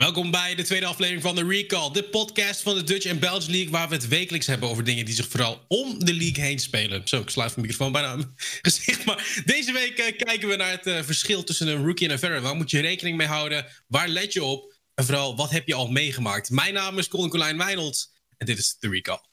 Welkom bij de tweede aflevering van de Recall, de podcast van de Dutch en Belgian League, waar we het wekelijks hebben over dingen die zich vooral om de league heen spelen. Zo, ik sluit mijn microfoon bijna aan mijn gezicht. Maar deze week uh, kijken we naar het uh, verschil tussen een rookie en een veteran. Waar moet je rekening mee houden? Waar let je op? En vooral, wat heb je al meegemaakt? Mijn naam is Colin Colijn Wijnolds en dit is de Recall.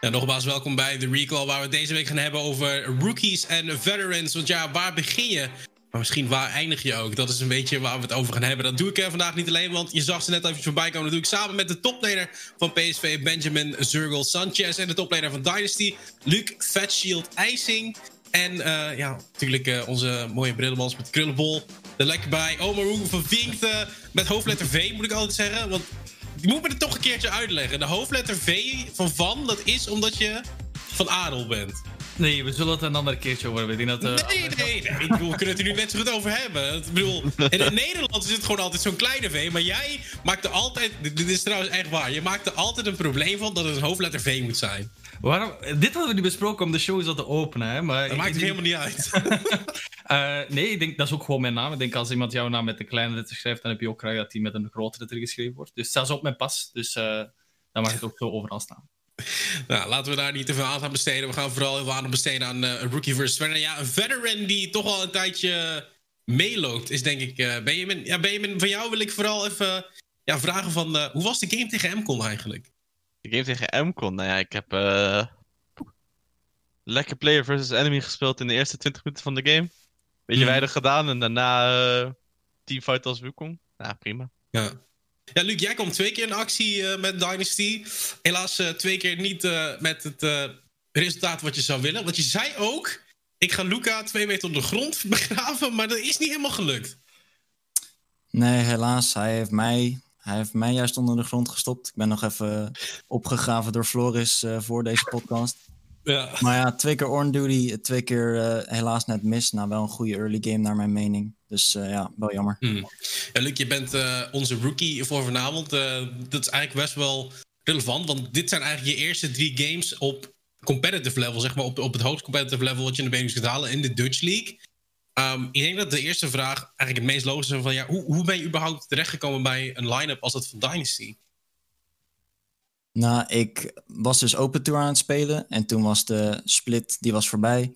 Ja, nogmaals, welkom bij de Recall, waar we deze week gaan hebben over rookies en veterans. Want ja, waar begin je? Maar misschien waar eindig je ook? Dat is een beetje waar we het over gaan hebben. Dat doe ik vandaag niet alleen, want je zag ze net even voorbij komen. Dat doe ik samen met de toplaner van PSV, Benjamin Zurgel Sanchez. En de toplaner van Dynasty, Luc Fatshield IJsing. En uh, ja, natuurlijk uh, onze mooie brillenmans met krullenbol. Er lekker bij. Omar Roe van Vink met hoofdletter V, moet ik altijd zeggen. Want je moet me het toch een keertje uitleggen. De hoofdletter V van van, dat is omdat je van adel bent. Nee, we zullen het een ander keertje over hebben. Ik denk dat, uh, nee, nee, nee. Ik bedoel, we kunnen het er nu net zo goed over hebben. Ik bedoel, in het Nederlands is het gewoon altijd zo'n kleine V. Maar jij maakt er altijd... Dit is trouwens echt waar. Je maakt er altijd een probleem van dat het een hoofdletter V moet zijn. Waarom? Dit hadden we niet besproken om de show zo te openen. Hè? Maar dat maakt het helemaal niet uit. uh, nee, ik denk dat is ook gewoon mijn naam. Ik denk als iemand jouw naam met een kleine letter schrijft, dan heb je ook graag dat die met een grote letter geschreven wordt. Dus zelfs op mijn pas. Dus uh, dan mag het ook zo overal staan. Nou, laten we daar niet te veel aandacht aan besteden. We gaan vooral heel veel aandacht besteden aan uh, Rookie versus Veteran. Ja, een veteran die toch al een tijdje meeloopt, is denk ik uh, Benjamin. Ja, Benjamin, van jou wil ik vooral even ja, vragen van... Uh, hoe was de game tegen MCON eigenlijk? De game tegen MCON? Nou ja, ik heb lekker player versus enemy gespeeld in de eerste 20 minuten van de game. Beetje mm. weinig gedaan en daarna teamfight als Wukong. Nou, prima. Ja. Ja, Luc, jij komt twee keer in actie uh, met Dynasty. Helaas uh, twee keer niet uh, met het resultaat wat je zou willen. Want je zei ook, ik ga Luca twee meter onder de grond begraven, maar dat is niet helemaal gelukt. Nee, helaas. Hij heeft mij, hij heeft mij juist onder de grond gestopt. Ik ben nog even opgegraven door Floris voor deze podcast. Ja. Maar ja, twee keer on duty, twee keer helaas net mis. Nou, wel een goede early game naar mijn mening. Dus uh, ja, wel jammer. Hmm. Ja, Luc, je bent uh, onze rookie voor vanavond. dat is eigenlijk best wel relevant, want dit zijn eigenlijk je eerste drie games op competitive level, zeg maar, op, op het hoogst competitive level wat je in de benelux kunt halen in de Dutch League. Um, ik denk dat de eerste vraag eigenlijk het meest logische is van, ja, hoe, hoe ben je überhaupt terechtgekomen bij een line-up als dat van Dynasty? Nou, ik was dus Open Tour aan het spelen en toen was de split, die was voorbij.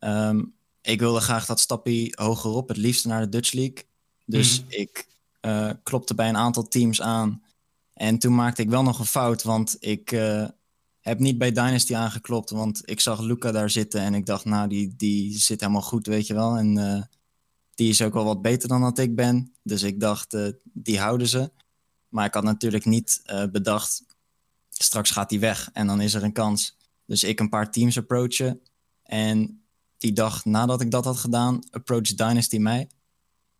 Um, ik wilde graag dat stapje hoger op, het liefst naar de Dutch League. Dus mm. ik uh, klopte bij een aantal teams aan. En toen maakte ik wel nog een fout, want ik uh, heb niet bij Dynasty aangeklopt. Want ik zag Luca daar zitten en ik dacht, nou, die, die zit helemaal goed, weet je wel. En uh, die is ook wel wat beter dan dat ik ben. Dus ik dacht, die houden ze. Maar ik had natuurlijk niet bedacht straks gaat hij weg en dan is er een kans. Dus ik een paar teams approachen. En die dag nadat ik dat had gedaan, approach Dynasty mij.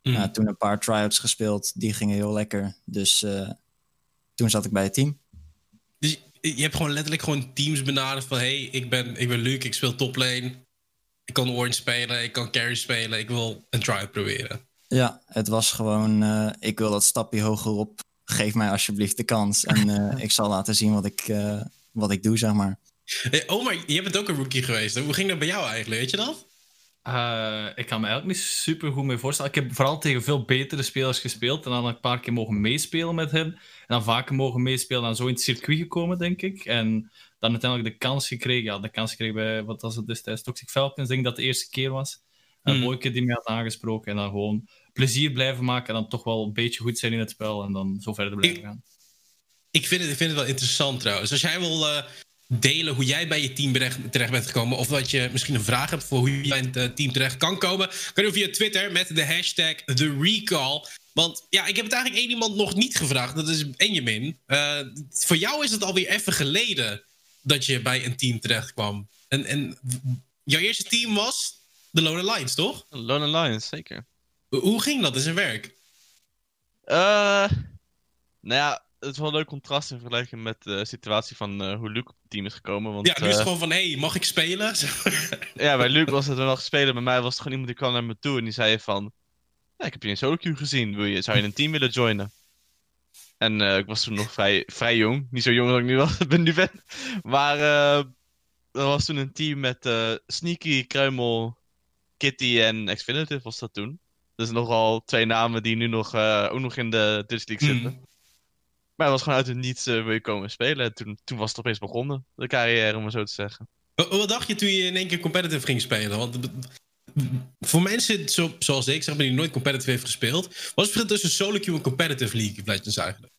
Mm. Uh, toen een paar tryouts gespeeld, die gingen heel lekker. Dus uh, toen zat ik bij het team. Dus je hebt gewoon letterlijk gewoon teams benaderd van... hey, ik ben, ik ben Luc, ik speel toplane. Ik kan orange spelen, ik kan carry spelen. Ik wil een tryout proberen. Ja, het was gewoon... Uh, ik wil dat stapje hoger op geef mij alsjeblieft de kans. En uh, ik zal laten zien wat ik, wat ik doe, zeg maar. Hey, Omar, je bent ook een rookie geweest. Hoe ging dat bij jou eigenlijk? Weet je dat? Uh, ik kan me eigenlijk niet super goed mee voorstellen. Ik heb vooral tegen veel betere spelers gespeeld. En dan een paar keer mogen meespelen met hen. En dan vaker mogen meespelen. En zo in het circuit gekomen, denk ik. En dan uiteindelijk de kans gekregen. Ja, de kans gekregen bij, wat was het destijds? Toxic Falcons, denk ik dat de eerste keer was. Een mm. mooie keer die mij had aangesproken. En dan gewoon plezier blijven maken en dan toch wel een beetje goed zijn in het spel en dan zo verder blijven gaan. Ik vind het, ik vind het wel interessant trouwens. Als jij wil uh, delen hoe jij bij je team terecht bent gekomen, of dat je misschien een vraag hebt voor hoe je bij het uh, team terecht kan komen, kan je via Twitter met de hashtag TheRecall. Want ja, ik heb het eigenlijk één iemand nog niet gevraagd. Dat is Benjamin. Uh, voor jou is het alweer even geleden dat je bij een team terecht kwam. En, en jouw eerste team was de Lone Lions, toch? Lone Lions, zeker. Hoe ging dat in zijn werk? Uh, nou ja, het is wel een leuk contrast in vergelijking met de situatie van uh, hoe Luke op het team is gekomen. Want, ja, nu is het uh, gewoon van, hé, hey, mag ik spelen? ja, bij Luke was het wel spelen. Bij mij was het gewoon iemand die kwam naar me toe en die zei van... Ja, ik heb je in solo queue gezien. Wil je, zou je een team willen joinen? En uh, ik was toen nog vrij, vrij jong. Niet zo jong als ik nu, was, ben, nu ben. Maar er was toen een team met Sneaky, Kruimel, Kitty en Xfinitive was dat toen. Dus nogal twee namen die nu nog, ook nog in de Dutch League zitten. Mm. Maar het was gewoon uit het niets wil je komen spelen. En toen, toen was het opeens begonnen, de carrière om het zo te zeggen. Wat dacht je toen je in één keer competitive ging spelen? Want voor mensen zo, zoals ik, zeg maar, die nooit competitive heeft gespeeld, wat is het verschil tussen solo queue en competitive League Legends eigenlijk?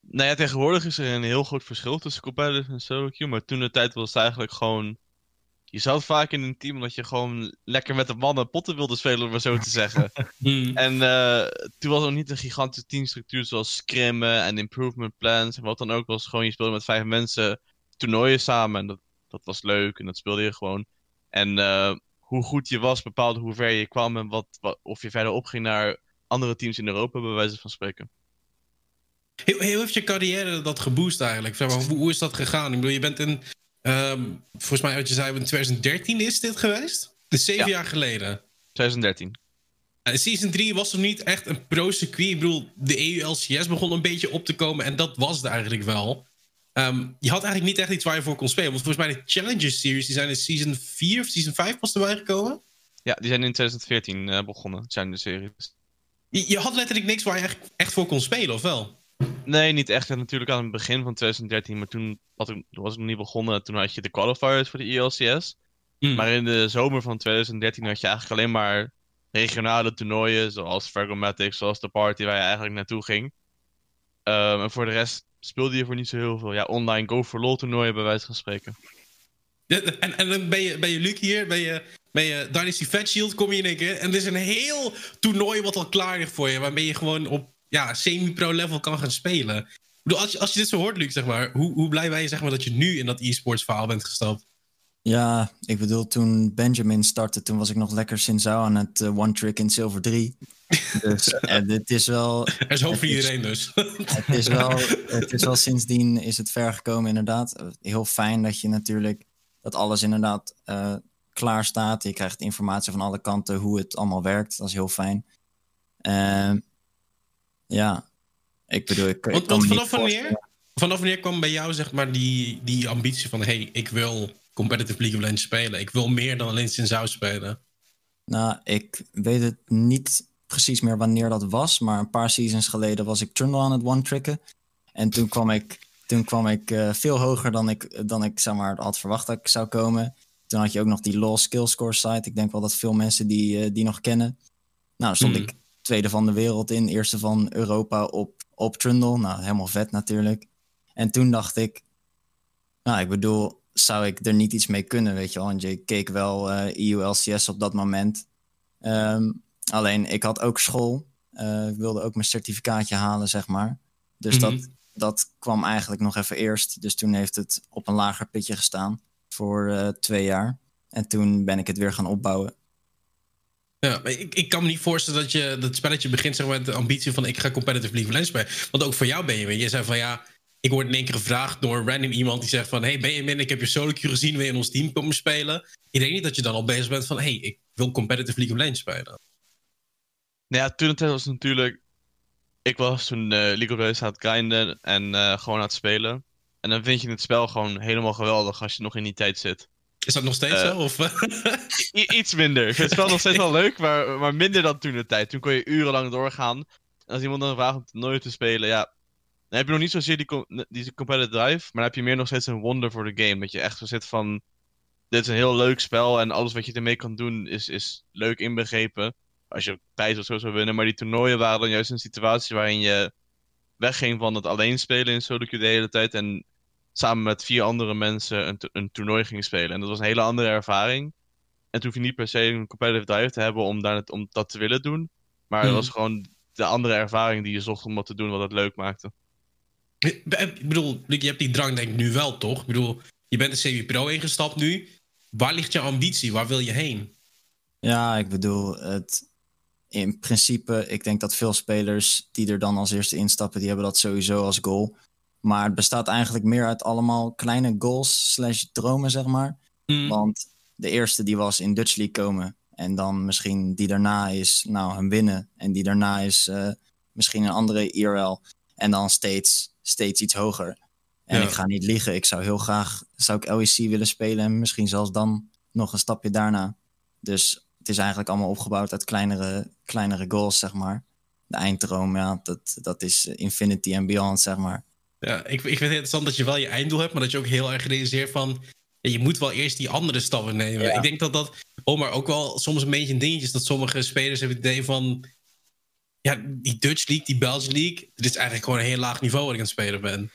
Nou ja, tegenwoordig is er een heel groot verschil tussen competitive en solo queue, maar toen de tijd was het eigenlijk gewoon. Je zat vaak in een team omdat je gewoon lekker met de mannen potten wilde spelen, om maar zo te zeggen. Hmm. En uh, toen was er niet een gigantische teamstructuur zoals scrimmen en improvement plans. En wat dan ook was, gewoon je speelde met vijf mensen toernooien samen. En dat, dat was leuk en dat speelde je gewoon. En uh, hoe goed je was bepaalde hoe ver je kwam en wat, wat, of je verder opging naar andere teams in Europa, bij wijze van spreken. Hoe heeft je carrière dat geboost eigenlijk? Zeg maar, hoe, hoe, is dat gegaan? Ik bedoel, je bent in, um, volgens mij wat je zei, in 2013 is dit geweest? Dus zeven ja. jaar geleden. 2013. En season 3 was er niet echt een pro-circuit. Ik bedoel, de EU-LCS begon een beetje op te komen en dat was het eigenlijk wel. Um, je had eigenlijk niet echt iets waar je voor kon spelen. Want volgens mij de Challenger Series die zijn in season 4 of season 5 pas erbij gekomen. Ja, die zijn in 2014 uh, begonnen, Challenger Series. Je, je, had letterlijk niks waar je echt, echt voor kon spelen, of wel? Nee, niet echt. Natuurlijk aan het begin van 2013, maar toen had ik, was ik nog niet begonnen. Toen had je de qualifiers voor de ELCS. Mm. Maar in de zomer van 2013 had je eigenlijk alleen maar regionale toernooien, zoals Fergomatic, zoals de party waar je eigenlijk naartoe ging. Um, en voor de rest speelde je voor niet zo heel veel. Ja, online Go for LOL toernooien bij wijze van spreken. En, en dan ben je, ben je Luke hier, ben je, ben je Dynasty Fat Shield, kom je in één keer. En er is een heel toernooi wat al klaar ligt voor je, waarmee je gewoon op ja, semi-pro level kan gaan spelen. Ik bedoel, als, je, als je dit zo hoort, Luke, zeg maar, hoe, hoe blij ben je zeg maar, dat je nu in dat e-sports verhaal bent gestapt? Ja, ik bedoel, toen Benjamin startte, toen was ik nog lekker Sinzao aan het uh, One Trick in Silver 3. Dus uh, dit is wel... Er is hoop voor iedereen dus. Het is, wel, het is wel sindsdien is het ver gekomen inderdaad. Heel fijn dat je natuurlijk, dat alles inderdaad uh, klaar staat. Je krijgt informatie van alle kanten hoe het allemaal werkt. Dat is heel fijn. Ja, ik bedoel, ik, want, ik want vanaf, wanneer, vanaf wanneer kwam bij jou zeg maar die, die ambitie van... hey, ik wil competitive League of Legends spelen. Ik wil meer dan alleen Sinzao spelen. Nou, ik weet het niet precies meer wanneer dat was. Maar een paar seasons geleden was ik Trundle aan het one-tricken. En toen kwam ik, toen kwam ik uh, veel hoger dan ik, dan ik zeg maar, had verwacht dat ik zou komen. Toen had je ook nog die Law Skill Score site. Ik denk wel dat veel mensen die, uh, die nog kennen. Nou, stond hmm. ik tweede van de wereld in. Eerste van Europa op, op Trundle. Nou, helemaal vet natuurlijk. En toen dacht ik... Nou, ik bedoel, zou ik er niet iets mee kunnen, weet je wel. Want je keek wel uh, EU-LCS op dat moment. Um, alleen, ik had ook school. Uh, ik wilde ook mijn certificaatje halen, zeg maar. Dus mm-hmm. dat, dat kwam eigenlijk nog even eerst. Dus toen heeft het op een lager pitje gestaan voor uh, twee jaar. En toen ben ik het weer gaan opbouwen. Ja, maar ik, ik kan me niet voorstellen dat je dat spelletje begint zeg maar, met de ambitie van ik ga competitive League of Legends spelen. Want ook voor jou ben je, je zei van ja, ik word in één keer gevraagd door random iemand die zegt van... hey Benjamin, ik heb je solo queue gezien, wil je in ons team komen spelen? Ik denk niet dat je dan al bezig bent van... hey, ik wil competitive League of Legends spelen. Nou ja, toen het was natuurlijk... Ik was toen uh, League of Legends aan het grinden en uh, gewoon aan het spelen. En dan vind je het spel gewoon helemaal geweldig als je nog in die tijd zit. Is dat nog steeds zo? Of? iets minder. Ik vind het spel nog steeds wel leuk, maar, maar minder dan toen de tijd. Toen kon je urenlang doorgaan. En als iemand dan vraagt om nooit te spelen, ja, dan heb je nog niet zozeer die, die competitive drive, maar dan heb je meer nog steeds een wonder voor de game. Dat je echt zo zit van, dit is een heel leuk spel en alles wat je ermee kan doen is, is leuk inbegrepen. Als je prijs of zo zou winnen. Maar die toernooien waren dan juist een situatie waarin je wegging van het alleen spelen in solo queue de hele tijd. En samen met vier andere mensen een, een toernooi ging spelen. En dat was een hele andere ervaring. En toen hoef je niet per se een competitive drive te hebben om, daar, om dat te willen doen. Maar mm. het was gewoon de andere ervaring die je zocht om wat te doen wat het leuk maakte. Ik bedoel, je hebt die drang denk ik nu wel, toch? Ik bedoel, je bent de semi-pro ingestapt nu. Waar ligt je ambitie? Waar wil je heen? Ja, ik bedoel, het, in principe, ik denk dat veel spelers die er dan als eerste instappen, die hebben dat sowieso als goal. Maar het bestaat eigenlijk meer uit allemaal kleine goals slash dromen, zeg maar. Mm. Want de eerste die was in Dutch League komen. En dan misschien die daarna is, nou, hem winnen. En die daarna is eh, misschien een andere IRL. En dan steeds, steeds iets hoger. En Ja. ik ga niet liegen, ik zou heel graag, zou ik LEC willen spelen. En misschien zelfs dan nog een stapje daarna. Dus het is eigenlijk allemaal opgebouwd uit kleinere, kleinere goals, zeg maar. De einddroom, ja, dat, dat is infinity en beyond, zeg maar. Ja, ik, ik vind het interessant dat je wel je einddoel hebt, maar dat je ook heel erg realiseert van... Je moet wel eerst die andere stappen nemen. Ja. Ik denk dat dat... Oh, maar ook wel soms een beetje een dingetje is dat sommige spelers hebben het idee van... Ja, die Dutch League, die Belgian League... Dit is eigenlijk gewoon een heel laag niveau wat ik aan het spelen ben.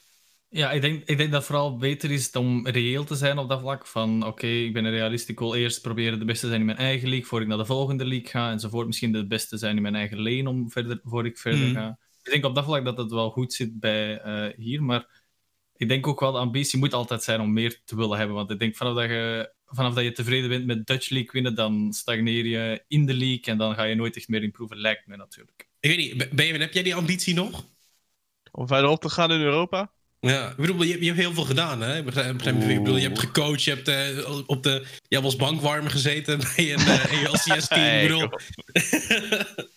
Ja, ik denk, ik denk dat het vooral beter is om reëel te zijn op dat vlak. Van oké, ik ben een realist, ik wil eerst proberen de beste te zijn in mijn eigen league voor ik naar de volgende league ga enzovoort. Misschien de beste zijn in mijn eigen lane om verder, voor ik verder Mhm. ga. Ik denk op dat vlak dat het wel goed zit bij eh, hier, maar ik denk ook wel de ambitie moet altijd zijn om meer te willen hebben. Want ik denk vanaf dat je, vanaf dat je tevreden bent met Dutch League winnen, dan stagneer je in de league en dan ga je nooit echt meer improven, lijkt me natuurlijk. Ik weet niet, Benjamin, heb jij die ambitie nog? Om verderop te gaan in Europa? Ja, ik bedoel, je, je hebt heel veel gedaan, hè? Ik bedoel, je hebt gecoacht, je hebt eh, op de... Je als bankwarmer gezeten bij een eh, LCS-team. Hey, ik bedoel...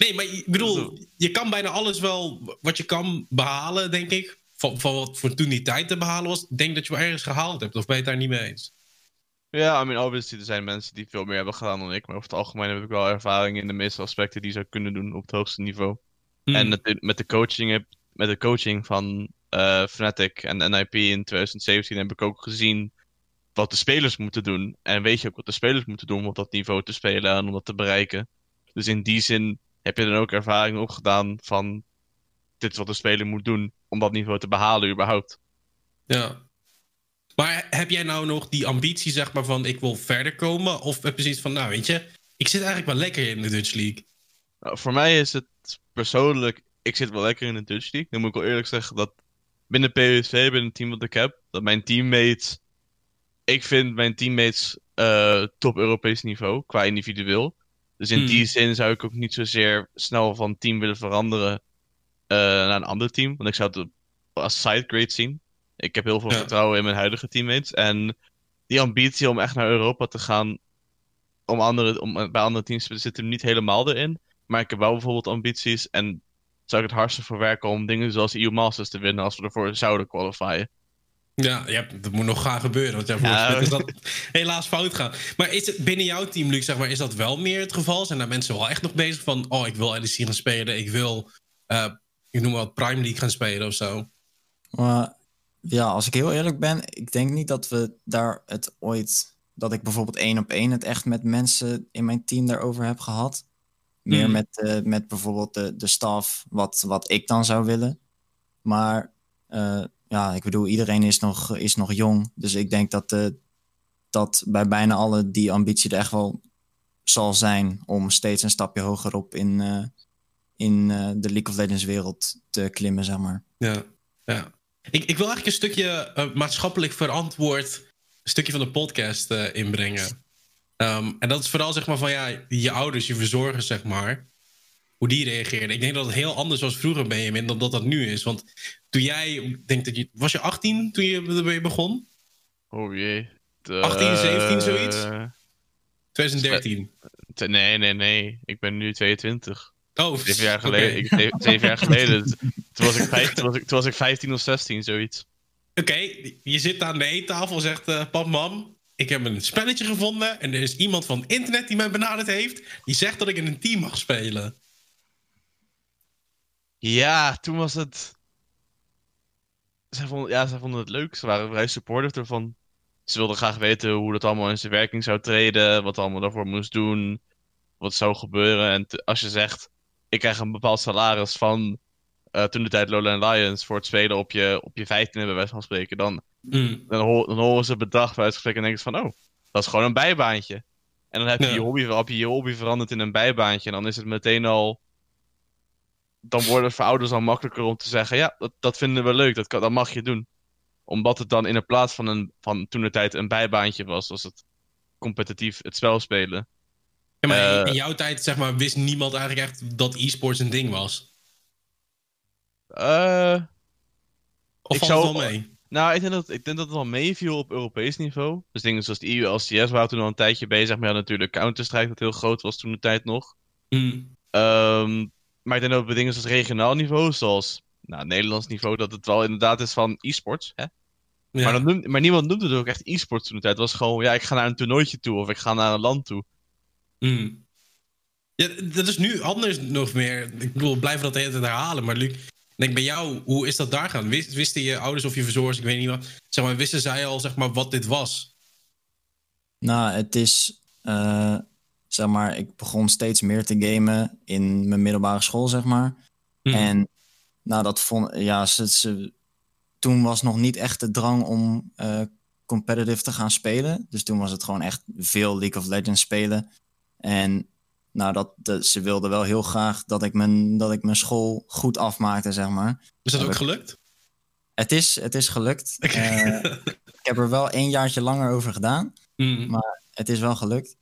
nee, maar ik bedoel, je kan bijna alles wel wat je kan behalen, denk ik. Van, van wat voor toen die tijd te behalen was. Denk dat je wel ergens gehaald hebt, of ben je het daar niet mee eens? Ja, I mean, obviously, er zijn mensen die veel meer hebben gedaan dan ik. Maar over het algemeen heb ik wel ervaring in de meeste aspecten die je zou kunnen doen op het hoogste niveau. Hmm. En met de, met de coaching, met de coaching van eh Fnatic en NIP in 2017 heb ik ook gezien wat de spelers moeten doen. En weet je ook wat de spelers moeten doen om op dat niveau te spelen en om dat te bereiken. Dus in die zin heb je dan ook ervaring opgedaan van dit is wat de speler moet doen om dat niveau te behalen überhaupt. Ja. Maar heb jij nou nog die ambitie, zeg maar, van ik wil verder komen? Of heb je zoiets van, nou weet je, ik zit eigenlijk wel lekker in de Dutch League. Nou, voor mij is het persoonlijk, ik zit wel lekker in de Dutch League. Dan moet ik wel eerlijk zeggen dat binnen PSV, binnen het team dat ik heb, dat mijn teammates, ik vind mijn teammates eh, top Europees niveau qua individueel. Dus in Hmm. die zin zou ik ook niet zozeer snel van team willen veranderen eh, naar een ander team. Want ik zou het als side grade zien. Ik heb heel veel Ja. vertrouwen in mijn huidige teammates. En die ambitie om echt naar Europa te gaan, om, andere, om bij andere teams te zitten, niet helemaal erin. Maar ik heb wel bijvoorbeeld ambities en zou ik het hardste voor werken om dingen zoals EU Masters te winnen als we ervoor zouden qualifyen. Ja, ja, dat moet nog gaan gebeuren. Want ja, voor Ja. is dat helaas fout gaan. Maar is het binnen jouw team, Luc, zeg maar, is dat wel meer het geval? Zijn daar mensen wel echt nog bezig van... oh, ik wil LEC gaan spelen, ik wil... eh, ik noem maar wat Prime League gaan spelen of zo? Maar ja, als ik heel eerlijk ben, ik denk niet dat we daar het ooit. Dat ik bijvoorbeeld één op één het echt met mensen in mijn team daarover heb gehad. Meer Hmm. met, eh, met bijvoorbeeld de, de staf, wat, wat ik dan zou willen. Maar eh, ja, ik bedoel, iedereen is nog, is nog jong. Dus ik denk dat, eh, dat bij bijna alle die ambitie er echt wel zal zijn om steeds een stapje hoger op in, eh, in eh, de League of Legends wereld te klimmen, zeg maar. Ja, ja. Ik, ik wil eigenlijk een stukje maatschappelijk verantwoord... stukje van de podcast inbrengen. Ehm, en dat is vooral zeg maar van ja, je ouders, je verzorgers, zeg maar. Hoe die reageerden. Ik denk dat het heel anders was vroeger, Benjamin, dan dat dat nu is. Want toen jij, ik denk dat je, was je 18 toen je ermee begon? Oh jee. De- 18, 17, zoiets? eh, 2013. te- nee, nee, nee. Ik ben nu 22. Oh, Zeven jaar geleden. Ik, zeven, zeven jaar geleden. Toen was, ik vijf, toen, was ik, toen was ik 15 of 16, zoiets. Oké, je zit aan de eettafel en zegt: eh, Pap, mam, ik heb een spelletje gevonden. En er is iemand van het internet die mij benaderd heeft. Die zegt dat ik in een team mag spelen. Ja, toen was het. Zij vonden, ja, zij vonden het leuk. Ze waren vrij supportive ervan. Ze wilden graag weten hoe dat allemaal in zijn werking zou treden. Wat allemaal daarvoor moest doen. Wat zou gebeuren. En te- als je zegt: Ik krijg een bepaald salaris van. eh, toen de tijd Lowland Lions. voor het spelen op je, op je 15 bij wijze van spreken. Dan, Mm. dan, ho- dan horen ze het bedrag bij uitgesprek en denken ze van: Oh, dat is gewoon een bijbaantje. En dan heb je, Ja. je, hobby, heb je je hobby veranderd in een bijbaantje. En dan is het meteen al dan wordt het voor ouders al makkelijker om te zeggen: ja, dat, dat vinden we leuk, dat, kan, dat mag je doen. Omdat het dan in de plaats van, een, van toen de tijd een bijbaantje was, als het competitief het spel spelen. Ja, maar in- Eh. in jouw tijd, zeg maar, wist niemand eigenlijk echt dat e-sports een ding was. Eh, Of Ik valt het wel mee? nou, ik denk, dat, ik denk dat het wel meeviel op Europees niveau. Dus dingen zoals de EU, LCS waren toen al een tijdje bezig. Maar ja, natuurlijk Counter-Strike, dat heel groot was toen de tijd nog. Ehm, maar ik denk dat bij dingen zoals regionaal niveau, zoals nou, Nederlands niveau, dat het wel inderdaad is van e-sports. Hè? Ja. Maar, maar niemand noemde het ook echt e-sports toen de tijd. Het was gewoon, ja, ik ga naar een toernooitje toe of ik ga naar een land toe. Hm. Ja, dat is nu anders nog meer. Ik bedoel, we blijven dat de hele tijd herhalen. Maar Luc, ik denk bij jou, hoe is dat daar gaan? Wist, wisten je ouders of je verzorgers, ik weet niet wat, zeg maar, wisten zij al zeg maar, wat dit was? Nou, het is, eh, zeg maar, ik begon steeds meer te gamen in mijn middelbare school, zeg maar. Hm. En nou, dat vond, ja, ze, ze, toen was nog niet echt de drang om eh, competitive te gaan spelen. Dus toen was het gewoon echt veel League of Legends spelen. En nou, dat, dat, ze wilden wel heel graag dat ik, mijn, dat ik mijn school goed afmaakte, zeg maar. Is dat ook gelukt? Het is, het is gelukt. Eh, ik heb er wel één jaartje langer over gedaan. Hm. Maar het is wel gelukt.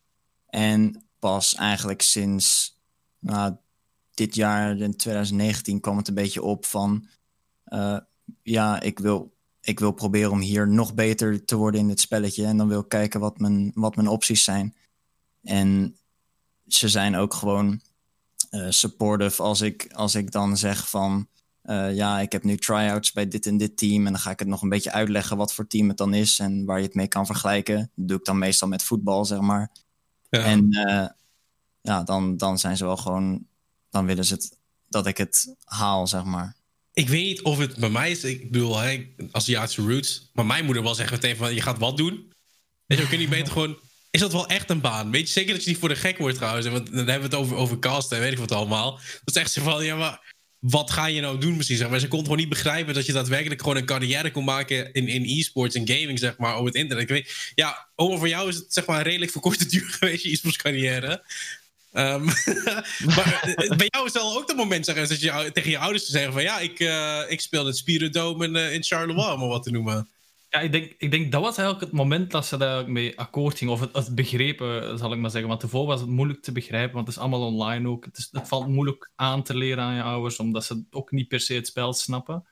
En pas eigenlijk sinds nou, dit jaar, in 2019, kwam het een beetje op van... eh, ja, ik wil, ik wil proberen om hier nog beter te worden in dit spelletje. En dan wil ik kijken wat mijn, wat mijn opties zijn. En ze zijn ook gewoon eh, supportive als ik, als ik dan zeg van... eh, ja, ik heb nu tryouts bij dit en dit team. En dan ga ik het nog een beetje uitleggen wat voor team het dan is en waar je het mee kan vergelijken. Dat doe ik dan meestal met voetbal, zeg maar. Ja. En eh, ja, dan, dan zijn ze wel gewoon. Dan willen ze het, dat ik het haal, zeg maar. Ik weet niet of het bij mij is. Ik bedoel, hè, Aziatische roots. Maar mijn moeder wel zegt meteen van, je gaat wat doen? Weet je, we kunnen niet beter gewoon... Is dat wel echt een baan? Weet je zeker dat je niet voor de gek wordt gehouden? Want dan hebben we het over, over cast en weet ik wat allemaal. Dat is echt zo van, ja, maar wat ga je nou doen misschien? Zeg maar. Ze kon gewoon niet begrijpen dat je daadwerkelijk gewoon een carrière kon maken in, in e-sports en gaming, zeg maar, over het internet. Ik weet, ja, Oma, voor jou is het zeg maar redelijk verkorte duur geweest, je e-sports carrière. Ehm, maar eh, bij jou is het ook dat moment zeg, dat je tegen je ouders te zeggen van ja, ik, eh, ik speel het Spiridome in, eh, in Charleroi, om maar wat te noemen. Ja, ik denk, ik denk dat was eigenlijk het moment dat ze daar mee akkoord gingen. Of het, begrepen, zal ik maar zeggen. Want tevoren was het moeilijk te begrijpen, want het is allemaal online ook. Het, valt moeilijk aan te leren aan je ouders, omdat ze ook niet per se het spel snappen.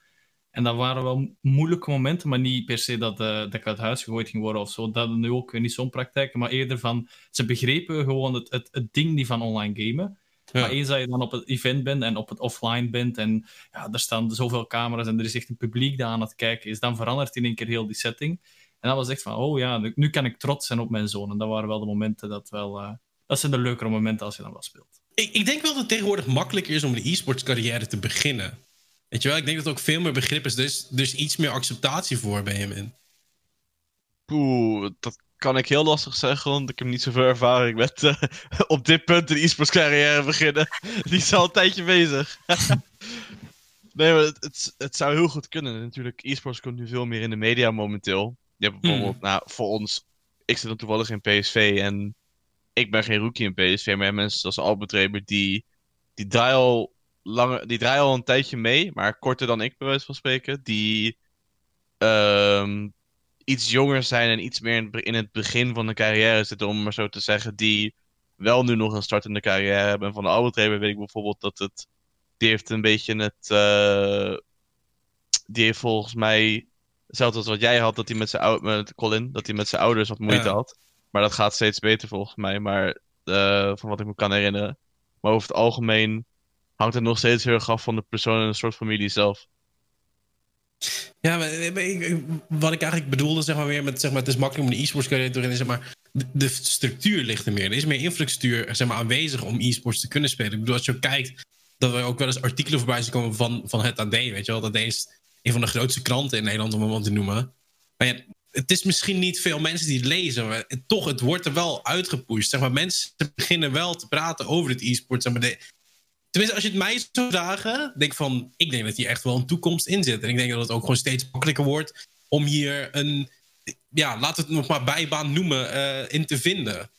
En dat waren wel moeilijke momenten, maar niet per se dat, eh, dat ik uit huis gegooid ging worden of zo. Dat nu ook niet zo'n praktijk, maar eerder van... Ze begrepen gewoon het, het, het ding niet van online gamen. Ja. Maar eens dat je dan op het event bent en op het offline bent en ja, er staan zoveel camera's en er is echt een publiek dat aan het kijken is, dan verandert in één keer heel die setting. En dat was echt van, oh ja, nu, nu kan ik trots zijn op mijn zoon. En dat waren wel de momenten dat wel... eh, dat zijn de leukere momenten als je dan wel speelt. Ik, ik denk wel dat het tegenwoordig makkelijker is om een e-sports carrière te beginnen. Weet je wel, ik denk dat er ook veel meer begrip is, dus, dus iets meer acceptatie voor bij hem in. Poeh, dat kan ik heel lastig zeggen, want ik heb niet zoveel ervaring met eh, op dit punt een e-sports carrière beginnen. Die is al een tijdje bezig. nee, maar het, het, het zou heel goed kunnen. Natuurlijk, e-sports komt nu veel meer in de media momenteel. Je hebt bijvoorbeeld, nou, voor ons, ik zit dan toevallig in PSV en ik ben geen rookie in PSV, maar mensen zoals Albert Reber, die, die draaien al langer, die draaien al een tijdje mee, maar korter dan ik, bij wijze van spreken. Die ehm, iets jonger zijn en iets meer in, het be- in het begin van de carrière zitten, om maar zo te zeggen, die wel nu nog een startende carrière hebben. En van de Albert Reber weet ik bijvoorbeeld dat het, die heeft een beetje het, eh, die heeft volgens mij, hetzelfde als wat jij had, dat hij met zijn ou- met Colin, dat hij met zijn ouders wat moeite Ja. had. Maar dat gaat steeds beter volgens mij, maar eh, van wat ik me kan herinneren. Maar over het algemeen hangt het nog steeds heel erg af van de persoon en de soort familie zelf. Ja, maar, eh, maar wat ik eigenlijk bedoelde, zeg maar weer met, zeg maar, het is makkelijk om een e-sports carrière te beginnen, zeg maar, de, structuur ligt er meer. Er is meer infrastructuur zeg maar, aanwezig om e-sports te kunnen spelen. Ik bedoel, als je kijkt, dat er ook wel eens artikelen voorbij zijn komen van, van het AD, weet je wel. Dat is een van de grootste kranten in Nederland, om het wat te noemen. Maar ja, het is misschien niet veel mensen die het lezen, maar toch, het wordt er wel uitgepusht. Zeg maar, mensen beginnen wel te praten over het e-sport. Zeg maar, de, tenminste, als je het mij zou vragen, denk ik van, ik denk dat hier echt wel een toekomst in zit. En ik denk dat het ook gewoon steeds makkelijker wordt om hier een, ja, we het nog maar bijbaan noemen, eh, in te vinden.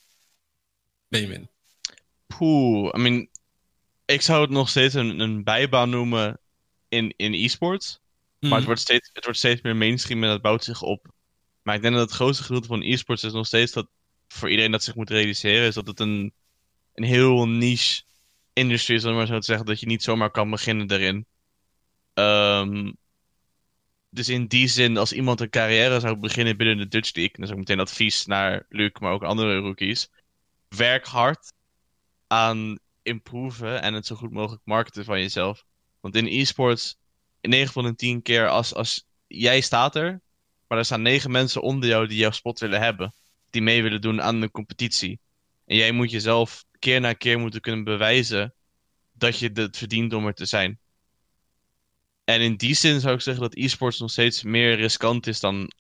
Benjamin. Poeh, I mean, ik zou het nog steeds een, een bijbaan noemen in, in e-sports. Maar het Mhm. wordt, steeds, het wordt steeds meer mainstream en dat bouwt zich op. Maar ik denk dat het grootste gedeelte van e-sports is nog steeds dat voor iedereen dat zich moet realiseren, is dat het een, een heel niche industrie is, om maar zo te zeggen, dat je niet zomaar kan beginnen daarin. Ehm, dus in die zin, als iemand een carrière zou beginnen binnen de Dutch League, dan is ook meteen advies naar Luc, maar ook andere rookies. Werk hard aan improven en het zo goed mogelijk marketen van jezelf. Want in e-sports, in 9 van de 10 keer, als, als jij staat er, maar er staan 9 mensen onder jou die jouw spot willen hebben. Die mee willen doen aan de competitie. En jij moet jezelf keer na keer moeten kunnen bewijzen dat je het verdient om er te zijn. En in die zin zou ik zeggen dat e-sports nog steeds meer riskant is dan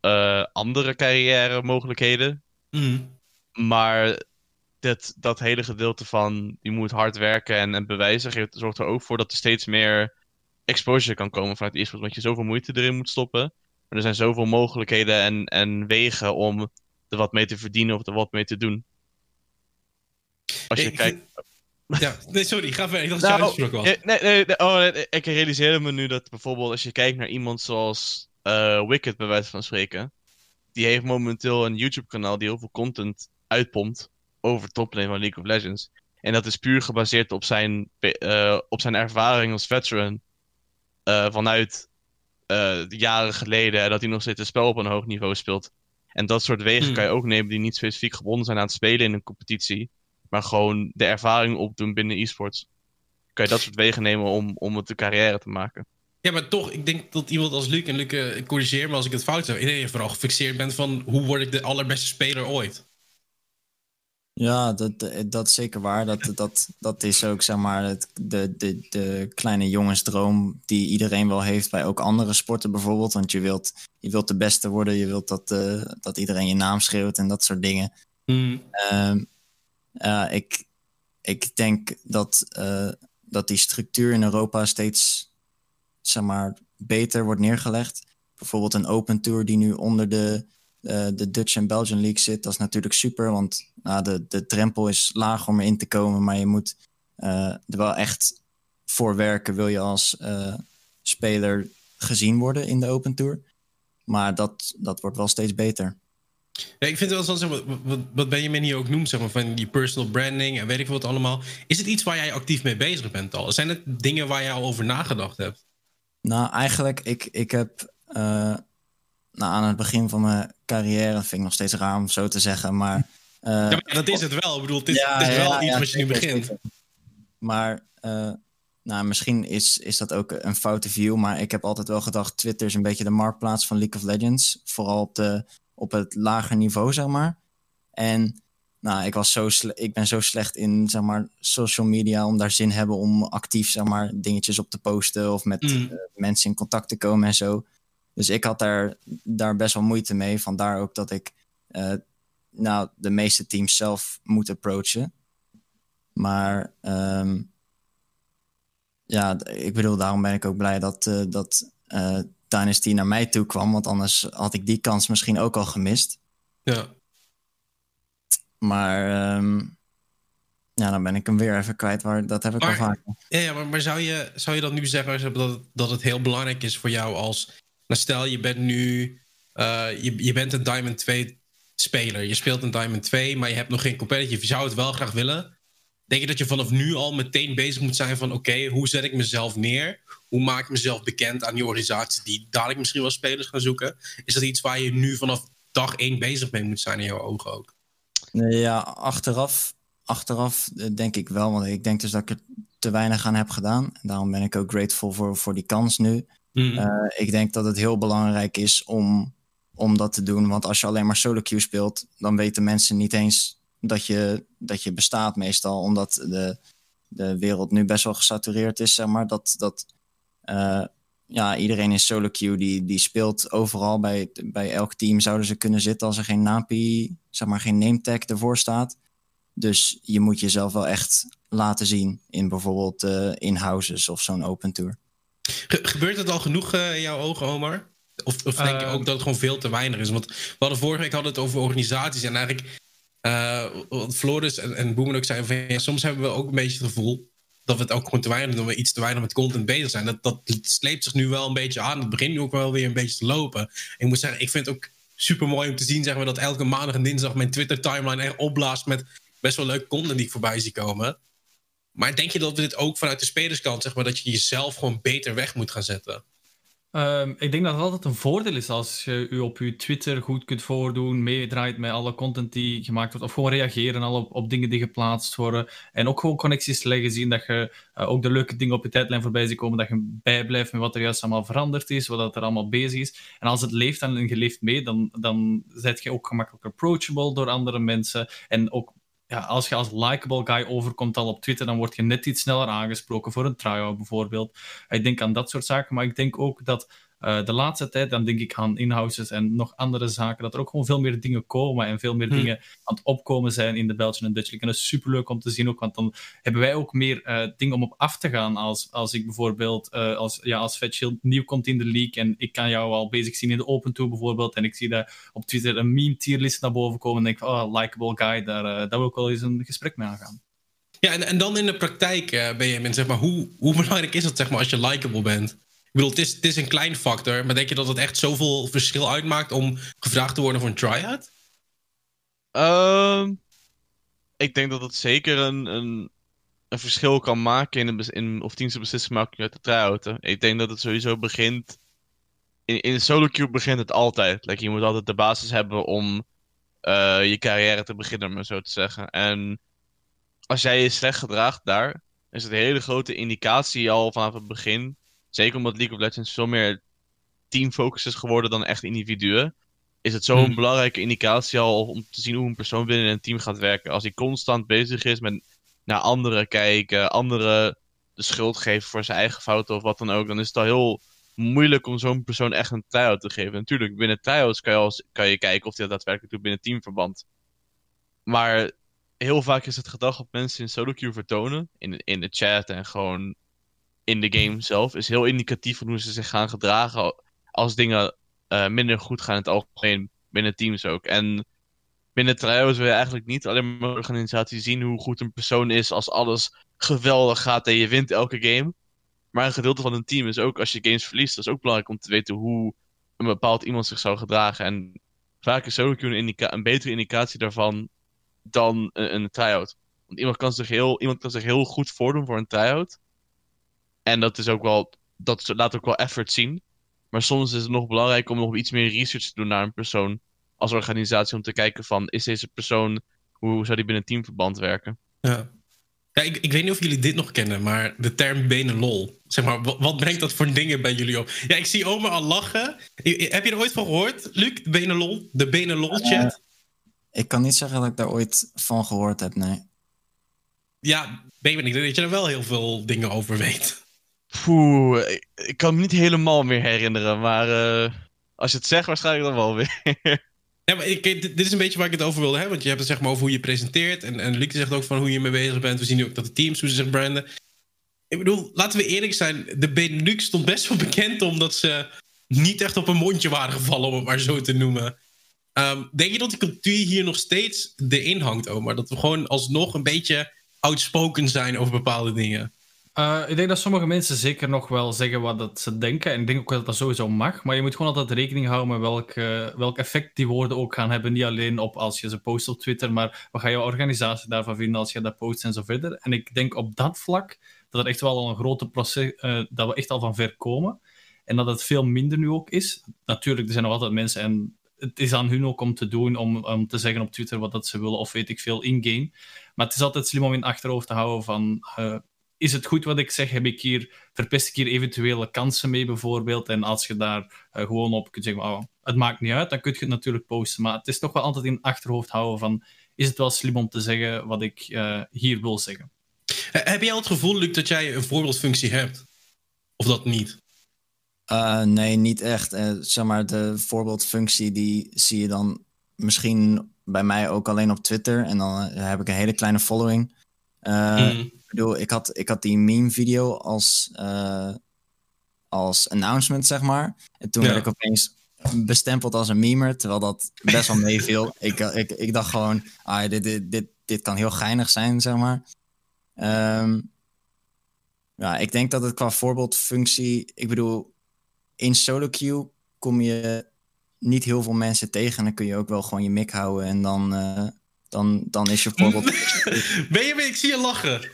eh, andere carrière mogelijkheden. Mhm. Maar dat, dat hele gedeelte van je moet hard werken en, en bewijzen geeft, zorgt er ook voor dat er steeds meer exposure kan komen vanuit e-sports. Omdat je zoveel moeite erin moet stoppen. Maar er zijn zoveel mogelijkheden en, en wegen om er wat mee te verdienen of er wat mee te doen. Als je Ik- kijkt. Ja, nee, sorry, ga verder. Ik dacht Nou, dat je uitspraak was. Nee, nee, nee, oh, nee, ik realiseerde me nu dat bijvoorbeeld als je kijkt naar iemand zoals eh, Wicked, bij wijze van spreken. Die heeft momenteel een YouTube-kanaal die heel veel content uitpompt over toplane van League of Legends. En dat is puur gebaseerd op zijn, eh, op zijn ervaring als veteran eh, vanuit eh, jaren geleden. En dat hij nog steeds het spel op een hoog niveau speelt. En dat soort wegen Hmm. kan je ook nemen die niet specifiek gebonden zijn aan het spelen in een competitie. Maar gewoon de ervaring opdoen binnen e-sports kan je dat soort wegen nemen om, om het een carrière te maken. Ja, maar toch, ik denk dat iemand als Luc, en Luc, eh, corrigeer me als ik het fout heb, iedereen vooral gefixeerd bent van hoe word ik de allerbeste speler ooit. Ja, dat, dat is zeker waar. Dat, dat, dat is ook zeg maar het, de, de, de kleine jongensdroom die iedereen wel heeft bij ook andere sporten bijvoorbeeld. Want je wilt, je wilt de beste worden, je wilt dat, eh, dat iedereen je naam schreeuwt en dat soort dingen. Ehm, ja, ik, ik denk dat, eh, dat die structuur in Europa steeds zeg maar, beter wordt neergelegd. Bijvoorbeeld een Open Tour die nu onder de, eh, de Dutch en Belgian League zit. Dat is natuurlijk super, want nou, de, de drempel is laag om erin te komen. Maar je moet eh, er wel echt voor werken, wil je als eh, speler gezien worden in de Open Tour. Maar dat, dat wordt wel steeds beter. Ja, ik vind het wel zo, wat, wat, wat Benjamin hier ook noemt, zeg maar, van die personal branding en weet ik veel wat allemaal. Is het iets waar jij actief mee bezig bent al? Zijn het dingen waar jij al over nagedacht hebt? Nou, eigenlijk, ik, ik heb eh, nou, aan het begin van mijn carrière, vind ik nog steeds raar om zo te zeggen, maar... eh, Ja, maar dat is het wel. Ik bedoel, het is, ja, het is wel iets wat je nu begint. zeker. Maar eh, nou, misschien is, is dat ook een foute view, maar ik heb altijd wel gedacht, Twitter is een beetje de marktplaats van League of Legends, vooral op, de, op het lager niveau, zeg maar. En nou, ik, was zo ik ben zo slecht in zeg maar, social media om daar zin hebben om actief zeg maar, dingetjes op te posten of met Mm. eh, mensen in contact te komen en zo. Dus ik had daar, daar best wel moeite mee. Vandaar ook dat ik eh, nou, de meeste teams zelf moet approachen. Maar ehm, ja, ik bedoel, daarom ben ik ook blij dat, eh dat Dynasty naar mij toe kwam. Want anders had ik die kans misschien ook al gemist. Ja. Maar ehm, ja, dan ben ik hem weer even kwijt. Waar, dat heb ik al vaak. Ja, ja maar, maar zou, je, zou je dat nu zeggen zeg, dat, het- dat het heel belangrijk is voor jou als... Nou, stel, je bent nu... eh, je, je bent een Diamond 2 speler. Je speelt een Diamond 2, maar je hebt nog geen competitive. Je zou het wel graag willen. Denk je dat je vanaf nu al meteen bezig moet zijn van... Oké, hoe zet ik mezelf neer? Hoe maak ik mezelf bekend aan die organisaties... die dadelijk misschien wel spelers gaan zoeken? Is dat iets waar je nu vanaf dag één bezig mee moet zijn in jouw ogen ook? Ja, achteraf, achteraf denk ik wel. Want ik denk dus dat ik er te weinig aan heb gedaan. En daarom ben ik ook grateful voor, voor die kans nu. Mhm. Eh, ik denk dat het heel belangrijk is om, om dat te doen. Want als je alleen maar solo queue speelt, dan weten mensen niet eens dat je, dat je bestaat meestal. Omdat de, de wereld nu best wel gesatureerd is, zeg maar. Dat, dat eh, ja, iedereen in solo queue die, die speelt overal. Bij, bij elk team zouden ze kunnen zitten als er geen NAPI, zeg maar geen name tag ervoor staat. Dus je moet jezelf wel echt laten zien in bijvoorbeeld eh in-houses of zo'n open tour. Ge- gebeurt het al genoeg eh, in jouw ogen, Omar? Of, of denk je Ehm. ook dat het gewoon veel te weinig is? Want we hadden vorige week hadden het over organisaties. En eigenlijk, eh wat Floris en, en ook zeiden van... Soms hebben we ook een beetje het gevoel... dat we het ook gewoon te weinig doen, we iets te weinig met content bezig zijn. Dat, dat sleept zich nu wel een beetje aan. Het begint nu ook wel weer een beetje te lopen. ik moet zeggen, ik vind het ook super mooi om te zien zeg maar, dat elke maandag en dinsdag mijn Twitter-timeline echt opblaast met best wel leuke content die ik voorbij zie komen. Maar denk je dat we dit ook vanuit de spelerskant, zeg maar, dat je jezelf gewoon beter weg moet gaan zetten? Um, ik denk dat het altijd een voordeel is als je u op je Twitter goed kunt voordoen, meedraait met alle content die gemaakt wordt, of gewoon reageren al op, dingen die geplaatst worden. En ook gewoon connecties leggen, zien dat je uh, ook de leuke dingen op je tijdlijn voorbij ziet komen, dat je bijblijft met wat er juist allemaal veranderd is, wat er allemaal bezig is. En als het leeft en je leeft mee, dan, dan zet je ook gemakkelijk approachable door andere mensen. En ook ja, als je als likable guy overkomt al op Twitter, dan word je net iets sneller aangesproken voor een try-out bijvoorbeeld. Ik denk aan dat soort zaken, maar ik denk ook dat uh, de laatste tijd, dan denk ik aan in-houses en nog andere zaken, dat er ook gewoon veel meer dingen komen en veel meer hmm. dingen aan het opkomen zijn in de Belgian en Dutch League. En dat is superleuk om te zien ook, want dan hebben wij ook meer uh, dingen om op af te gaan als, als ik bijvoorbeeld, uh, als, ja, als Fat Shield nieuw komt in de league en ik kan jou al bezig zien in de Open Tour bijvoorbeeld en ik zie dat op Twitter een meme tierlist naar boven komen en denk ik, oh, likable guy, daar, daar wil ik wel eens een gesprek mee aangaan. Ja, en, en dan in de praktijk, uh, Benjamin, zeg maar, hoe, hoe belangrijk is dat zeg maar, als je likable bent? Ik bedoel, het is, een klein factor, maar denk je dat het echt zoveel verschil uitmaakt om gevraagd te worden voor een try-out? Uh, ik denk dat het zeker een, een, een verschil kan maken in, de, in of teams de beslissing maken uit de try-outen. Ik denk dat het sowieso begint. In, in solo queue begint het altijd. Je moet altijd de basis hebben om uh, je carrière te beginnen, zo te zeggen. En als jij je slecht gedraagt daar, is het een hele grote indicatie al vanaf het begin zeker omdat League of Legends veel meer teamfocus is geworden dan echt individuen, is het zo'n hmm. belangrijke indicatie al om te zien hoe een persoon binnen een team gaat werken. Als hij constant bezig is met naar anderen kijken, anderen de schuld geven voor zijn eigen fouten of wat dan ook, dan is het al heel moeilijk om zo'n persoon echt een try-out te geven. Natuurlijk, binnen try-outs kan je, als, kan je kijken of hij dat daadwerkelijk doet binnen teamverband. Maar heel vaak is het gedrag op mensen in solo queue vertonen, in, in de chat en gewoon in de game zelf is heel indicatief hoe ze zich gaan gedragen als dingen uh, minder goed gaan in het algemeen binnen teams ook. En binnen trials wil je eigenlijk niet alleen maar organisatie zien hoe goed een persoon is als alles geweldig gaat en je wint elke game. Maar een gedeelte van een team is ook als je games verliest, dat is ook belangrijk om te weten hoe een bepaald iemand zich zou gedragen. En vaak is solo een, een betere indicatie daarvan dan een, een tryout. Want iemand kan, zich heel, iemand kan zich heel goed voordoen voor een tryout. En dat is ook wel, dat laat ook wel effort zien. Maar soms is het nog belangrijk om nog iets meer research te doen naar een persoon als organisatie om te kijken van is deze persoon, hoe zou die binnen teamverband werken? Ja. Ja, ik, ik weet niet of jullie dit nog kennen, maar de term benen lol. Zeg maar, wat, brengt dat voor dingen bij jullie op? Ja, ik zie Oma al lachen. Heb je er ooit van gehoord, Luc? De benen lol? De benen lol chat? ik kan niet zeggen dat ik daar ooit van gehoord heb, nee. Ja, ben ik niet dat je er wel heel veel dingen over weet. Poeh, ik, kan me niet helemaal meer herinneren, maar uh, als je het zegt, waarschijnlijk dan wel weer. ja, maar ik, dit, is een beetje waar ik het over wilde hebben, want je hebt het zeg maar over hoe je presenteert. En, en Luc zegt ook van hoe je mee bezig bent. We zien nu ook dat de teams, hoe ze zich branden. Ik bedoel, laten we eerlijk zijn, de Benelux stond best wel bekend omdat ze niet echt op een mondje waren gevallen, om het maar zo te noemen. Um, denk je dat die cultuur hier nog steeds erin hangt, Omar? Dat we gewoon alsnog een beetje outspoken zijn over bepaalde dingen? Uh, ik denk dat sommige mensen zeker nog wel zeggen wat dat ze denken. En ik denk ook dat dat sowieso mag. Maar je moet gewoon altijd rekening houden met welk, uh, welk effect die woorden ook gaan hebben. Niet alleen op als je ze post op Twitter, maar wat ga je organisatie daarvan vinden als je dat post en zo verder. En ik denk op dat vlak dat het echt wel al een grote proces uh, dat we echt al van ver komen. En dat het veel minder nu ook is. Natuurlijk, er zijn nog altijd mensen en het is aan hun ook om te doen, om, om te zeggen op Twitter wat dat ze willen, of weet ik veel, in-game. Maar het is altijd slim om in achterhoofd te houden van is het goed wat ik zeg? Heb ik hier, verpest ik hier eventuele kansen mee bijvoorbeeld? En als je daar uh, gewoon op kunt zeggen, oh, het maakt niet uit, dan kun je het natuurlijk posten. Maar het is toch wel altijd in achterhoofd houden van, is het wel slim om te zeggen wat ik uh, hier wil zeggen? Heb jij al het gevoel, Luc, dat jij een voorbeeldfunctie hebt? Of dat niet? Uh, nee, niet echt. zeg maar, de voorbeeldfunctie die zie je dan misschien bij mij ook alleen op Twitter. En dan heb ik een hele kleine following. Mm bedoel, ik had, ik had die meme-video als, uh, als announcement, zeg maar. En toen werd ik opeens bestempeld als een memer, terwijl dat best wel meeviel. ik, ik, ik dacht gewoon, ah, dit, dit, dit, dit kan heel geinig zijn, zeg maar. Um, Ja, ik denk dat het qua voorbeeldfunctie... Ik bedoel, in solo queue kom je niet heel veel mensen tegen. En dan kun je ook wel gewoon je mik houden. En dan, uh, dan, dan is je voorbeeld... ben je, ik zie je lachen.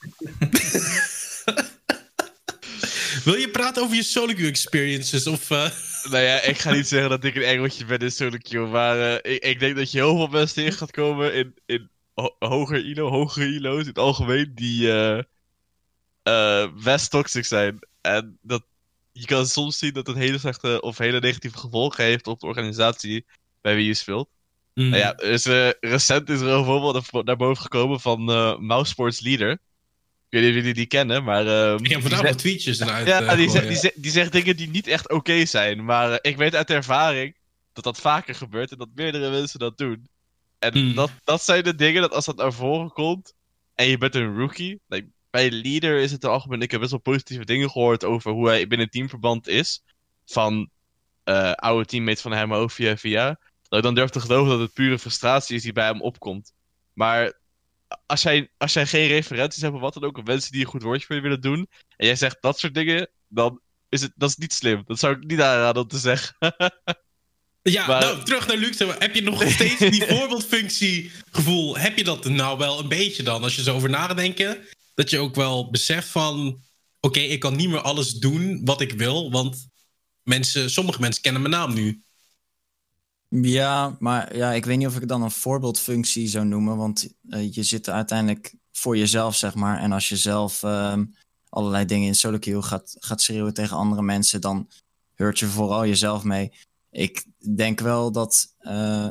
Wil je praten over je solo queue experiences? Of, uh... Nou ja, ik ga niet zeggen dat ik een engeltje ben in solo queue. Maar uh, ik, ik, denk dat je heel veel mensen tegen gaat komen in, in ho hoger ilo, hogere ilo's in het algemeen. Die best toxic zijn. En dat je kan soms zien dat het hele slechte of hele negatieve gevolgen heeft op de organisatie bij wie je speelt. Mm. Nou ja, dus, uh, recent is er een voorbeeld naar boven gekomen van uh, Mouse Sports Leader. Ik weet niet of jullie die kennen, maar... Ik heb vandaag wat tweetjes eruit Ja, uh, die, zegt, die, zegt, die, zegt dingen die niet echt oké zijn. Maar ik weet uit ervaring dat dat vaker gebeurt en dat meerdere mensen dat doen. En mm. dat, dat zijn de dingen dat als dat naar voren komt en je bent een rookie... Like, bij Leader is het algemeen. Ik heb best wel positieve dingen gehoord over hoe hij binnen teamverband is. Van oude teammates van hem ook via via. Dat ik dan durf te geloven dat het pure frustratie is die bij hem opkomt. Maar als jij, als jij geen referenties hebt of wat dan ook, of mensen die een goed woordje voor je willen doen. En jij zegt dat soort dingen, dan is het dat is niet slim. Dat zou ik niet aanraden om te zeggen. Ja, nou, terug naar Luc. Heb je nog steeds die voorbeeldfunctie gevoel? Heb je dat nou wel een beetje dan? Als je zo over nadenken dat je ook wel beseft van... Oké, ik kan niet meer alles doen wat ik wil, want mensen, sommige mensen kennen mijn naam nu. Ja, maar ja, ik weet niet of ik het dan een voorbeeldfunctie zou noemen, want uh, je zit uiteindelijk voor jezelf, zeg maar. En als je zelf uh, allerlei dingen in solo queue gaat, gaat schreeuwen tegen andere mensen, dan hurt je vooral jezelf mee. Ik denk wel dat, uh,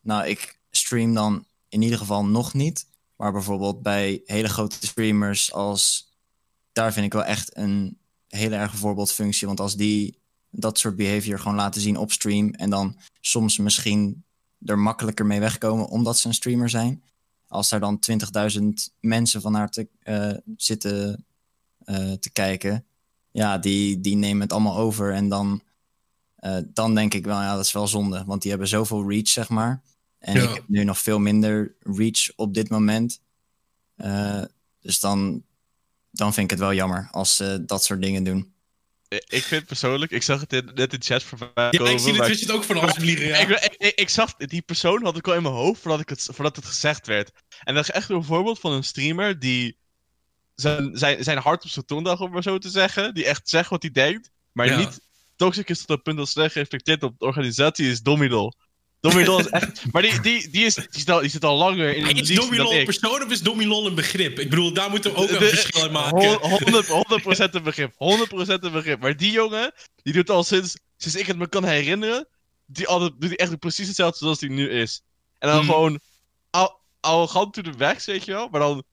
nou, ik stream dan in ieder geval nog niet. Maar bijvoorbeeld bij hele grote streamers als... Daar vind ik wel echt een hele erge voorbeeldfunctie. Want als die dat soort behavior gewoon laten zien op stream... en dan soms misschien er makkelijker mee wegkomen omdat ze een streamer zijn... als daar dan 20.000 mensen van haar te, uh, zitten uh, te kijken... ja, die, die nemen het allemaal over en dan... Uh, dan denk ik wel, ja, dat is wel zonde. Want die hebben zoveel reach, zeg maar. En ik heb nu nog veel minder reach op dit moment. Dus dan, dan vind ik het wel jammer als ze dat soort dingen doen. Ik vind persoonlijk, ik zag het in, net in chat voorbij ja, komen. ik zie het, maar... het ook van alles vliegen, ja. ik, ik, ik, zag, die persoon had ik al in mijn hoofd voordat, ik het, voordat het gezegd werd. En dat is echt een voorbeeld van een streamer die zijn, zijn, zijn hart op zijn tong om maar zo te zeggen. Die echt zegt wat hij denkt, maar ja. niet toxic is tot het punt dat slecht reflecteert op de organisatie, is Domidol. Domilol is echt... Maar die, die, die, is, die, zit al, die zit al langer in de Is Domilol een persoon of is Domilol een begrip? Ik bedoel, daar moeten we ook een verschil in maken. 100%, een begrip. 100% een begrip. Maar die jongen, die doet al sinds, sinds ik het me kan herinneren... Die altijd, doet hij echt precies hetzelfde zoals hij nu is. En dan mm. gewoon arrogant to the max, weet je wel? Maar dan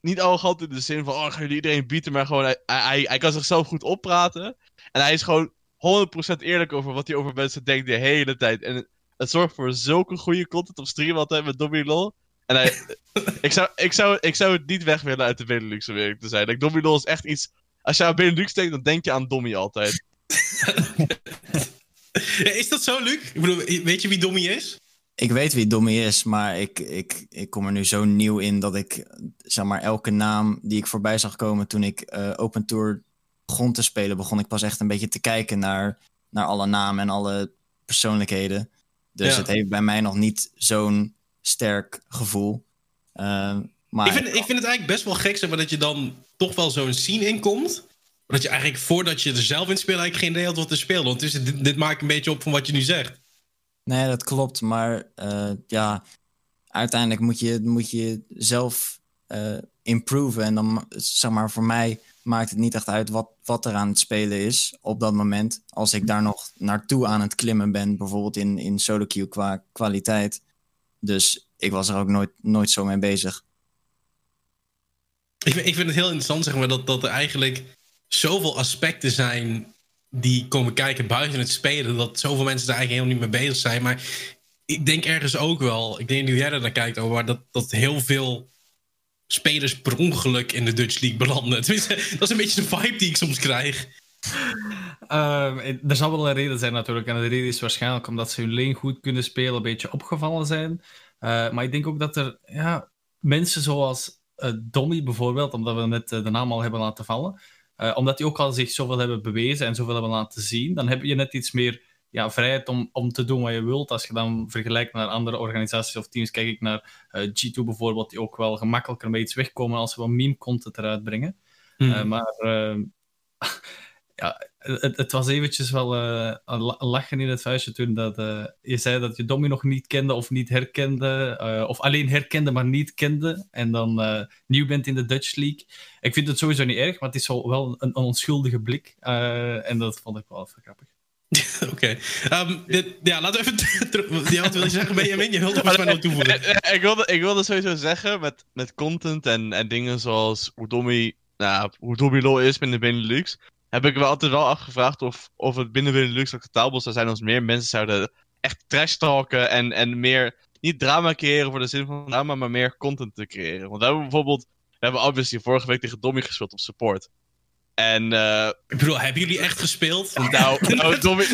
niet arrogant in de zin van... Oh, gaan jullie iedereen bieden? Maar gewoon, hij, hij, hij kan zichzelf goed oppraten. En hij is gewoon 100% eerlijk over wat hij over mensen denkt de hele tijd. En het zorgt voor zulke goede content op stream altijd met Dobby Lol. En hij, ik, zou, ik, zou, ik zou het niet weg willen uit de Benelux, om eerlijk te zijn. Like, Dobby Lol is echt iets... Als je aan Benelux denkt, dan denk je aan Dommy altijd. is dat zo, Luc? Ik bedoel, weet je wie Dommy is? Ik weet wie Dommy is, maar ik, ik, ik kom er nu zo nieuw in dat ik zeg maar elke naam die ik voorbij zag komen toen ik uh, Open Tour begon te spelen, begon ik pas echt een beetje te kijken naar, naar alle namen en alle persoonlijkheden. Dus het heeft bij mij nog niet zo'n sterk gevoel. Uh, maar... ik, vind, ik vind het eigenlijk best wel gek zeg maar, dat je dan toch wel zo'n scene inkomt. Dat je eigenlijk voordat je er zelf in speelt eigenlijk geen idee had wat te spelen. Want dit, dit maakt een beetje op van wat je nu zegt. Nee, dat klopt. Maar uh, ja, uiteindelijk moet je, moet je zelf uh, improven. En dan, zeg maar, voor mij maakt het niet echt uit wat, wat er aan het spelen is op dat moment. Als ik daar nog naartoe aan het klimmen ben, bijvoorbeeld in, in solo queue qua kwaliteit. Dus ik was er ook nooit, nooit zo mee bezig. Ik, ik vind het heel interessant, zeg maar, dat, dat er eigenlijk zoveel aspecten zijn die komen kijken buiten het spelen. Dat zoveel mensen daar eigenlijk helemaal niet mee bezig zijn. Maar ik denk ergens ook wel, ik denk nu jij er naar kijkt, over dat, dat heel veel spelers per ongeluk in de Dutch League belanden. Dat is een beetje de vibe die ik soms krijg. Um, er zal wel een reden zijn natuurlijk. En de reden is waarschijnlijk omdat ze hun lane goed kunnen spelen, een beetje opgevallen zijn. Uh, maar ik denk ook dat er ja, mensen zoals uh, Dommy bijvoorbeeld, omdat we net uh, de naam al hebben laten vallen, eh, omdat die ook al zich zoveel hebben bewezen en zoveel hebben laten zien, dan heb je net iets meer ja, vrijheid om, om te doen wat je wilt. Als je dan vergelijkt naar andere organisaties of teams, kijk ik naar uh, G2 bijvoorbeeld, die ook wel gemakkelijker met iets wegkomen als ze wat meme-content eruit brengen. Hmm. maar ja, het, het, was eventjes wel uh, lachen in het vuistje toen dat, uh, je zei dat je Dommy nog niet kende of niet herkende, uh, of alleen herkende maar niet kende, en dan nieuw bent in de Dutch League. Ik vind het sowieso niet erg, maar het is wel een, een onschuldige blik, en dat vond ik wel even grappig. Oké. Um, ja, laten we even terug. Ja, wat wil je zeggen, Benjamin? Je wilde volgens mij nog toevoegen. Ik wilde, ik wilde sowieso zeggen, met, met content en, en dingen zoals hoe Dommy, nou, hoe Dommy Law is binnen Benelux heb ik me altijd wel afgevraagd of, of het binnen Benelux acceptabel zou zijn als meer mensen zouden echt trash talken en, en meer, niet drama creëren voor de zin van drama, maar meer content te creëren. Want we hebben bijvoorbeeld, we hebben obviously vorige week tegen Dommy gespeeld op support. En, uh, ik bedoel, hebben jullie echt gespeeld? Nou, nou Dommy,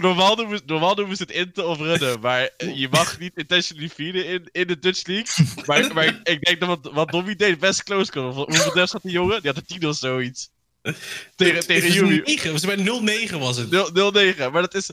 normaal, noemen, normaal noemen ze het inten of runnen, maar je mag niet intentionally feeden in, in de Dutch League. Maar, maar ik, denk dat wat, wat Dommy deed best close kon. Hoeveel devs had die jongen? Die had een 10 of zoiets tegen tegen Yumi. 9, bij 0-9 was het. 0-9, maar dat is...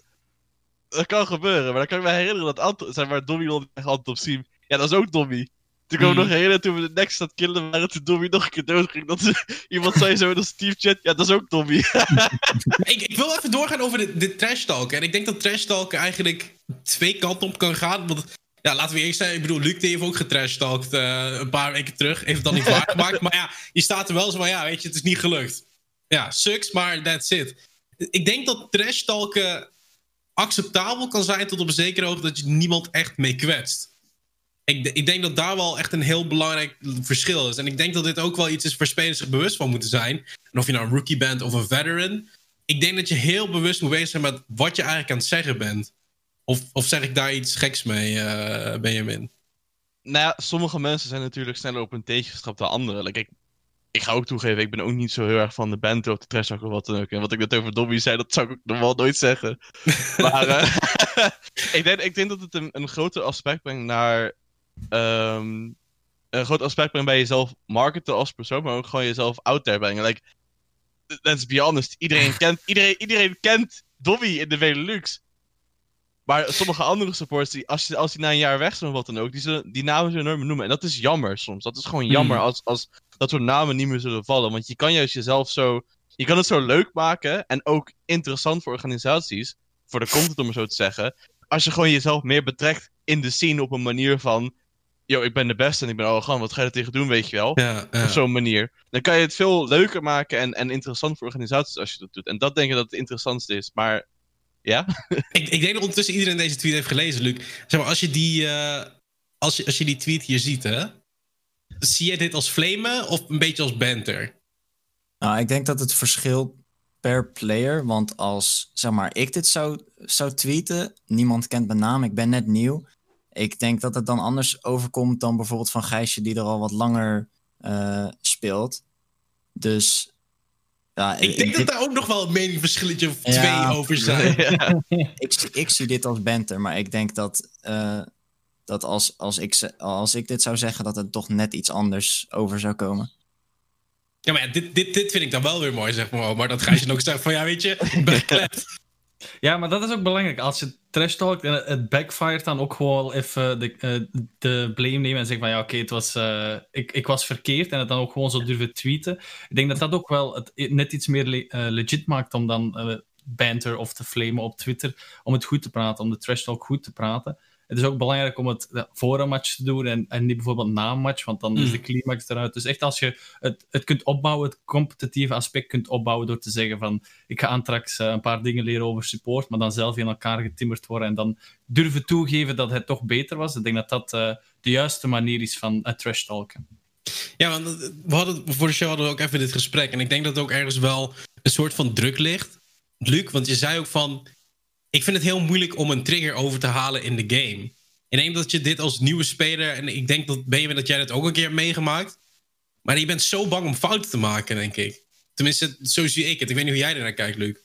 Dat kan gebeuren, maar dan kan ik me herinneren dat Ant zeg maar, Dobby echt Ant op Siem. Ja, dat is ook Dobby. Toen me hmm. nog herinneren toen we de next aan killen waren, toen Dobby nog een keer dood ging. Dat iemand zei zo in de Steve chat, ja, dat is ook Dobby. ik, ik, wil even doorgaan over de, de trash talk. En ik denk dat trash talk eigenlijk twee kanten op kan gaan. Want ja, laten we eerst zeggen, ik bedoel, Luc die heeft ook getrashtalkt uh, een paar weken terug. Heeft het dan niet waargemaakt. maar ja, je staat er wel zo van, ja, weet je, het is niet gelukt ja, sucks, maar that's it. Ik denk dat trash talken acceptabel kan zijn tot op een zekere hoogte dat je niemand echt mee kwetst. Ik, ik, denk dat daar wel echt een heel belangrijk verschil is. En ik denk dat dit ook wel iets is waar spelers zich bewust van moeten zijn. En of je nou een rookie bent of een veteran. Ik denk dat je heel bewust moet bezig zijn met wat je eigenlijk aan het zeggen bent. Of, of zeg ik daar iets geks mee, uh, Benjamin? Nou ja, sommige mensen zijn natuurlijk sneller op een gestapt dan anderen. Like, ik, ik ga ook toegeven, ik ben ook niet zo heel erg van de band of de trash of wat dan ook. En wat ik net over Dobby zei, dat zou ik nog wel nooit zeggen. maar uh, ik, denk, ik denk dat het een, een groter aspect brengt naar... Um, een groot aspect brengt bij jezelf marketen als persoon, maar ook gewoon jezelf out there brengen. Like, let's be honest, iedereen kent, iedereen, iedereen kent Dobby in de Velux. Maar sommige andere supporters, die, als, die, als die na een jaar weg zijn of wat dan ook, die, zullen, die namen zullen nooit noemen. En dat is jammer soms. Dat is gewoon jammer hmm. als, als dat soort namen niet meer zullen vallen. Want je kan juist jezelf zo. Je kan het zo leuk maken en ook interessant voor organisaties. Voor de content om het zo te zeggen. Als je gewoon jezelf meer betrekt in de scene op een manier van. Yo, ik ben de beste en ik ben arrogant. Wat ga je er tegen doen, weet je wel? Ja, ja. Op zo'n manier. Dan kan je het veel leuker maken en, en interessant voor organisaties als je dat doet. En dat denk ik dat het interessantste is. Maar ja? ik, ik denk dat ondertussen iedereen deze tweet heeft gelezen, Luc. Zeg maar, als je die, uh, als je, als je die tweet hier ziet, hè? zie je dit als flamen of een beetje als banter? Nou, ik denk dat het verschilt per player. Want als zeg maar, ik dit zou, zou tweeten, niemand kent mijn naam, ik ben net nieuw. Ik denk dat het dan anders overkomt dan bijvoorbeeld van Gijsje, die er al wat langer uh, speelt. Dus. Ja, ik, denk dat daar ook nog wel een meningsverschilletje of twee over zijn. Ja. ik, ik, zie dit als banter, maar ik denk dat. Uh, dat als, als, ik, als ik dit zou zeggen, dat het toch net iets anders over zou komen. Ja, maar ja, dit, dit, dit vind ik dan wel weer mooi, zeg maar. Maar dat ga je nog zeggen van, ja, weet je, beklept. Ja, maar dat is ook belangrijk. Als je trash talkt en het backfired, dan ook gewoon even de, uh, de blame nemen en zeggen van ja, oké, het was, uh, ik, ik was verkeerd en het dan ook gewoon zo durven tweeten. Ik denk dat dat ook wel het net iets meer le uh, legit maakt om dan banter of te flamen op Twitter, om het goed te praten, om de trash talk goed te praten het is ook belangrijk om het voor een match te doen en, en niet bijvoorbeeld na een match, want dan is hmm. de climax eruit. Dus echt als je het, het kunt opbouwen, het competitieve aspect kunt opbouwen door te zeggen van ik ga straks uh, een paar dingen leren over support, maar dan zelf in elkaar getimmerd worden en dan durven toegeven dat het toch beter was. Ik denk dat dat uh, de juiste manier is van uh, trash talken. Ja, want we hadden, voor de show hadden we ook even dit gesprek. En ik denk dat er ook ergens wel een soort van druk ligt. Luc, want je zei ook van ik vind het heel moeilijk om een trigger over te halen in de game. Ik denk dat je dit als nieuwe speler, en ik denk dat Benjamin dat jij dat ook een keer hebt meegemaakt. Maar je bent zo bang om fouten te maken, denk ik. Tenminste, zo zie ik het. Ik weet niet hoe jij ernaar kijkt, Luc.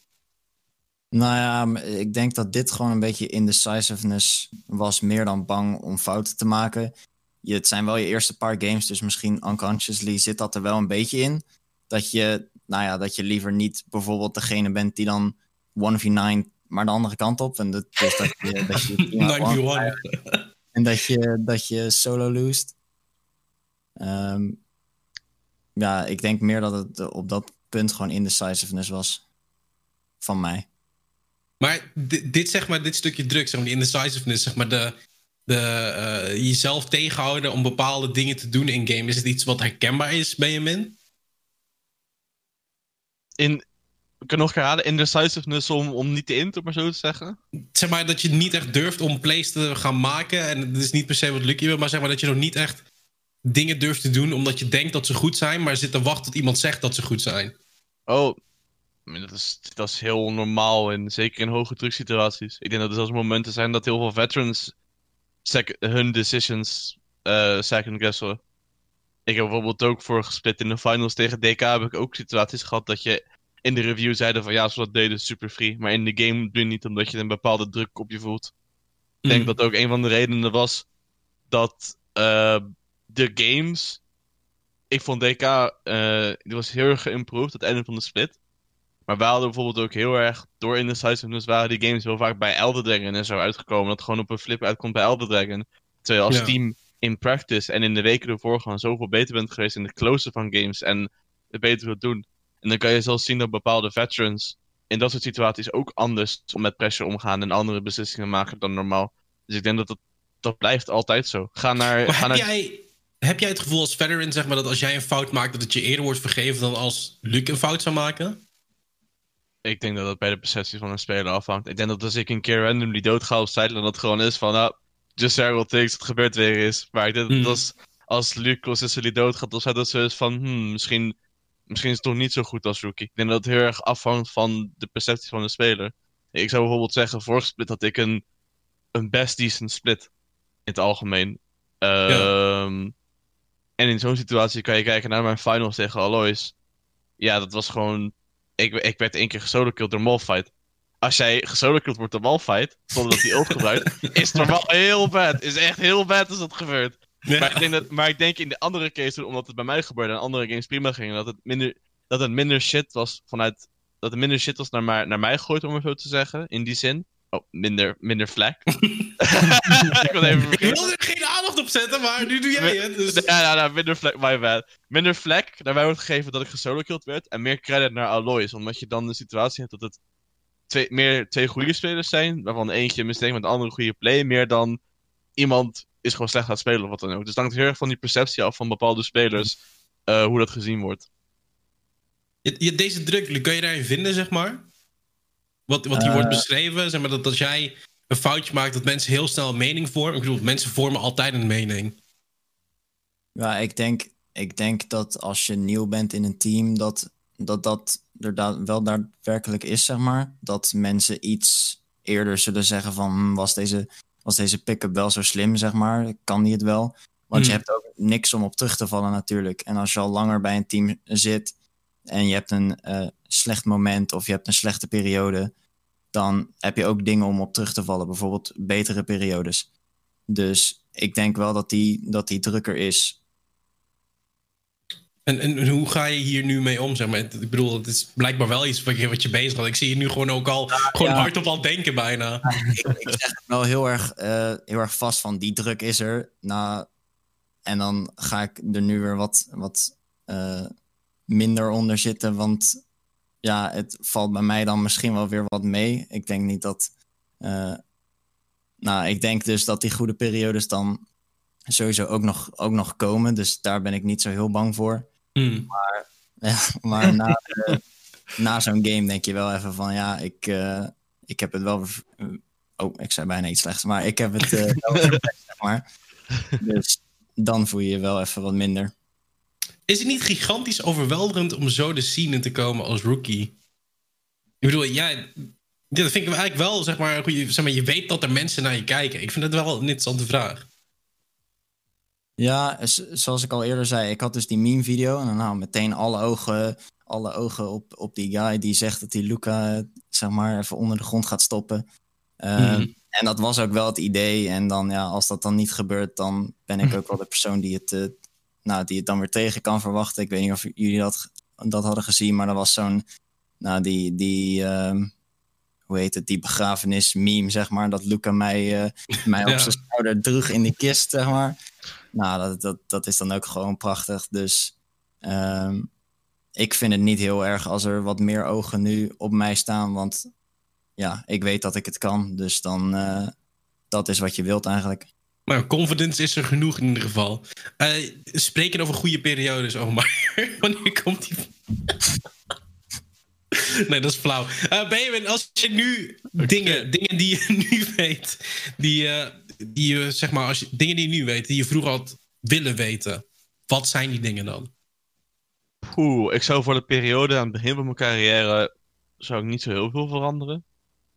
Nou ja, ik denk dat dit gewoon een beetje indecisiveness was. Meer dan bang om fouten te maken. Je, het zijn wel je eerste paar games, dus misschien unconsciously zit dat er wel een beetje in. dat je, nou ja, dat je liever niet bijvoorbeeld degene bent die dan 1v9 maar de andere kant op. En dat, dus dat je, dat je 9v1. en dat je, dat je solo loest. Ehm, ja, ik denk meer dat het op dat punt gewoon indecisiveness was van mij. Maar dit, dit, zeg maar, dit stukje druk, zeg maar, die indecisiveness, zeg maar, de, de, eh, jezelf tegenhouden om bepaalde dingen te doen in game, is het iets wat herkenbaar is bij je min? In, nog herhalen, indecisiveness om, om niet te int, om maar zo te zeggen. Zeg maar dat je niet echt durft om plays te gaan maken. En het is niet per se wat Lucky wil, maar zeg maar dat je nog niet echt dingen durft te doen omdat je denkt dat ze goed zijn, maar zit te wachten tot iemand zegt dat ze goed zijn. Oh, dat is, dat is heel normaal en zeker in hoge drugsituaties. Ik denk dat er zelfs momenten zijn dat heel veel veterans hun decisions uh, second guessen. Ik heb bijvoorbeeld ook voor gesplit in de finals tegen DK heb ik ook situaties gehad dat je in de review zeiden van ja, zoals dat deden super free. Maar in de game doe je niet omdat je een bepaalde druk op je voelt. Ik denk Mm. dat ook een van de redenen was dat uh, de games. Ik vond DK, uh, die was heel erg geïmproved, het einde van de split. Maar wij hadden bijvoorbeeld ook heel erg, door indecisiveness waren die games heel vaak bij Elder Dragon en zo uitgekomen. Dat gewoon op een flip uitkomt bij Elder Dragon. Terwijl als Ja. team in practice en in de weken ervoor gewoon zoveel beter bent geweest in de closen van games en het beter het doen. En dan kan je zelfs zien dat bepaalde veterans in dat soort situaties ook anders met pressure omgaan en andere beslissingen maken dan normaal. Dus ik denk dat dat, dat blijft altijd zo. Ga naar. Ga heb, naar... jij, heb jij het gevoel als veteran, zeg maar, dat als jij een fout maakt, dat het je eerder wordt vergeven dan als Luc een fout zou maken? Ik denk dat dat bij de perceptie van een speler afhangt. Ik denk dat als ik een keer randomly doodga op site, dan dat gewoon is van, nou, just several things, het gebeurt weer eens. Maar ik denk dat Hmm. als, als Luc consistently doodgaat, of zo, dat ze is van, hmm, misschien, misschien is het toch niet zo goed als rookie. Ik denk dat het heel erg afhangt van de perceptie van de speler. Ik zou bijvoorbeeld zeggen, vorige split had ik een, een best decent split. In het algemeen. Ehm, En in zo'n situatie kan je kijken naar mijn finals tegen Alois. Ja, dat was gewoon... Ik, ik werd één keer gesolokilled door Malfight. Als jij gesolokilled wordt door Malfight, zonder dat hij ult gebruikt, is het normaal heel bad. Is echt heel bad als dat gebeurt. Maar, ik denk dat, maar ik denk in de andere case, omdat het bij mij gebeurde en andere games prima gingen, dat het minder, dat het minder shit was vanuit. Dat het minder shit was naar, mij- naar mij gegooid, om het zo te zeggen. In die zin. Oh, minder, minder vlek. ik wil even Ik wilde er geen aandacht op zetten, maar nu doe jij het. Dus... Ja, minder vlek, my bad. Minder vlek naar mij wordt gegeven dat ik gesolo-killed werd. En meer credit naar Alois. Omdat je dan de situatie hebt dat het twee, meer twee goede spelers zijn. Waarvan eentje mistake met de andere goede play. Meer dan iemand is gewoon slecht aan het spelen of wat dan ook. Dus het hangt heel erg van die perceptie af van bepaalde spelers. eh, hoe dat gezien wordt. Je- je- Deze druk, kun je daarin vinden, zeg maar? Wat, wat hier Eh. wordt beschreven, zeg maar, dat als jij een foutje maakt, dat mensen heel snel een mening vormen. Ik bedoel, mensen vormen altijd een mening. Ja, ik denk, ik denk dat als je nieuw bent in een team, dat dat, dat er da wel daadwerkelijk is, zeg maar. Dat mensen iets eerder zullen zeggen van, "Hm, was deze, was deze pick-up wel zo slim, zeg maar? Kan die het wel? Want je Hmm. hebt ook niks om op terug te vallen natuurlijk. En als je al langer bij een team zit en je hebt een eh, slecht moment of je hebt een slechte periode, dan heb je ook dingen om op terug te vallen. Bijvoorbeeld betere periodes. Dus ik denk wel dat die, dat die drukker is. En, en hoe ga je hier nu mee om? Zeg maar? Ik bedoel, het is blijkbaar wel iets wat je, wat je bezig had. Ik zie je nu gewoon ook al gewoon ja. hardop al denken bijna. ik, ik zeg het wel heel erg, eh, heel erg vast van die druk is er. Nou, en dan ga ik er nu weer wat, wat eh, minder onder zitten. Want ja, het valt bij mij dan misschien wel weer wat mee. Ik denk niet dat. eh, nou, ik denk dus dat die goede periodes dan sowieso ook nog, ook nog komen. Dus daar ben ik niet zo heel bang voor. Hmm. Ja, maar na, de- na zo'n game denk je wel even van ja, ik, eh, ik heb het wel. Oh, ik zei bijna iets slechts, maar ik heb het eh, wel zeg maar. Dus dan voel je je wel even wat minder. Is het niet gigantisch overweldigend om zo de scene in te komen als rookie? Ik bedoel, ja, dat vind ik eigenlijk wel, zeg maar, goeie- zeg maar, je weet dat er mensen naar je kijken. Ik vind het wel een interessante vraag. Ja, zoals ik al eerder zei, ik had dus die meme-video en dan nou meteen alle ogen, alle ogen op, op die guy die zegt dat hij Luca, eh, zeg maar, even onder de grond gaat stoppen. Eh, Mhm. En dat was ook wel het idee. En dan, ja, als dat dan niet gebeurt, dan ben ik ook wel de persoon die het, eh, nou, die het dan weer tegen kan verwachten. Ik weet niet of jullie dat dat hadden gezien. Maar er was zo'n, nou die, die ehm, hoe heet het, die begrafenis meme, zeg maar. Dat Luca mij, uh, mij op zijn schouder droeg in die kist, zeg maar. Nou, dat, dat, dat is dan ook gewoon prachtig. Dus um, ik vind het niet heel erg als er wat meer ogen nu op mij staan. Want ja, ik weet dat ik het kan. Dus dan, uh, dat is wat je wilt eigenlijk. Maar confidence is er genoeg in ieder geval. Uh, spreken over goede periodes, oh maar. Wanneer komt die... nee, dat is flauw. Uh, Benjamin, als je nu dingen, dingen die je nu weet, die, uh, die je, zeg maar, als je, dingen die je nu weet, die je vroeger had willen weten, wat zijn die dingen dan? Oeh, ik zou voor de periode aan het begin van mijn carrière, zou ik niet zo heel veel veranderen.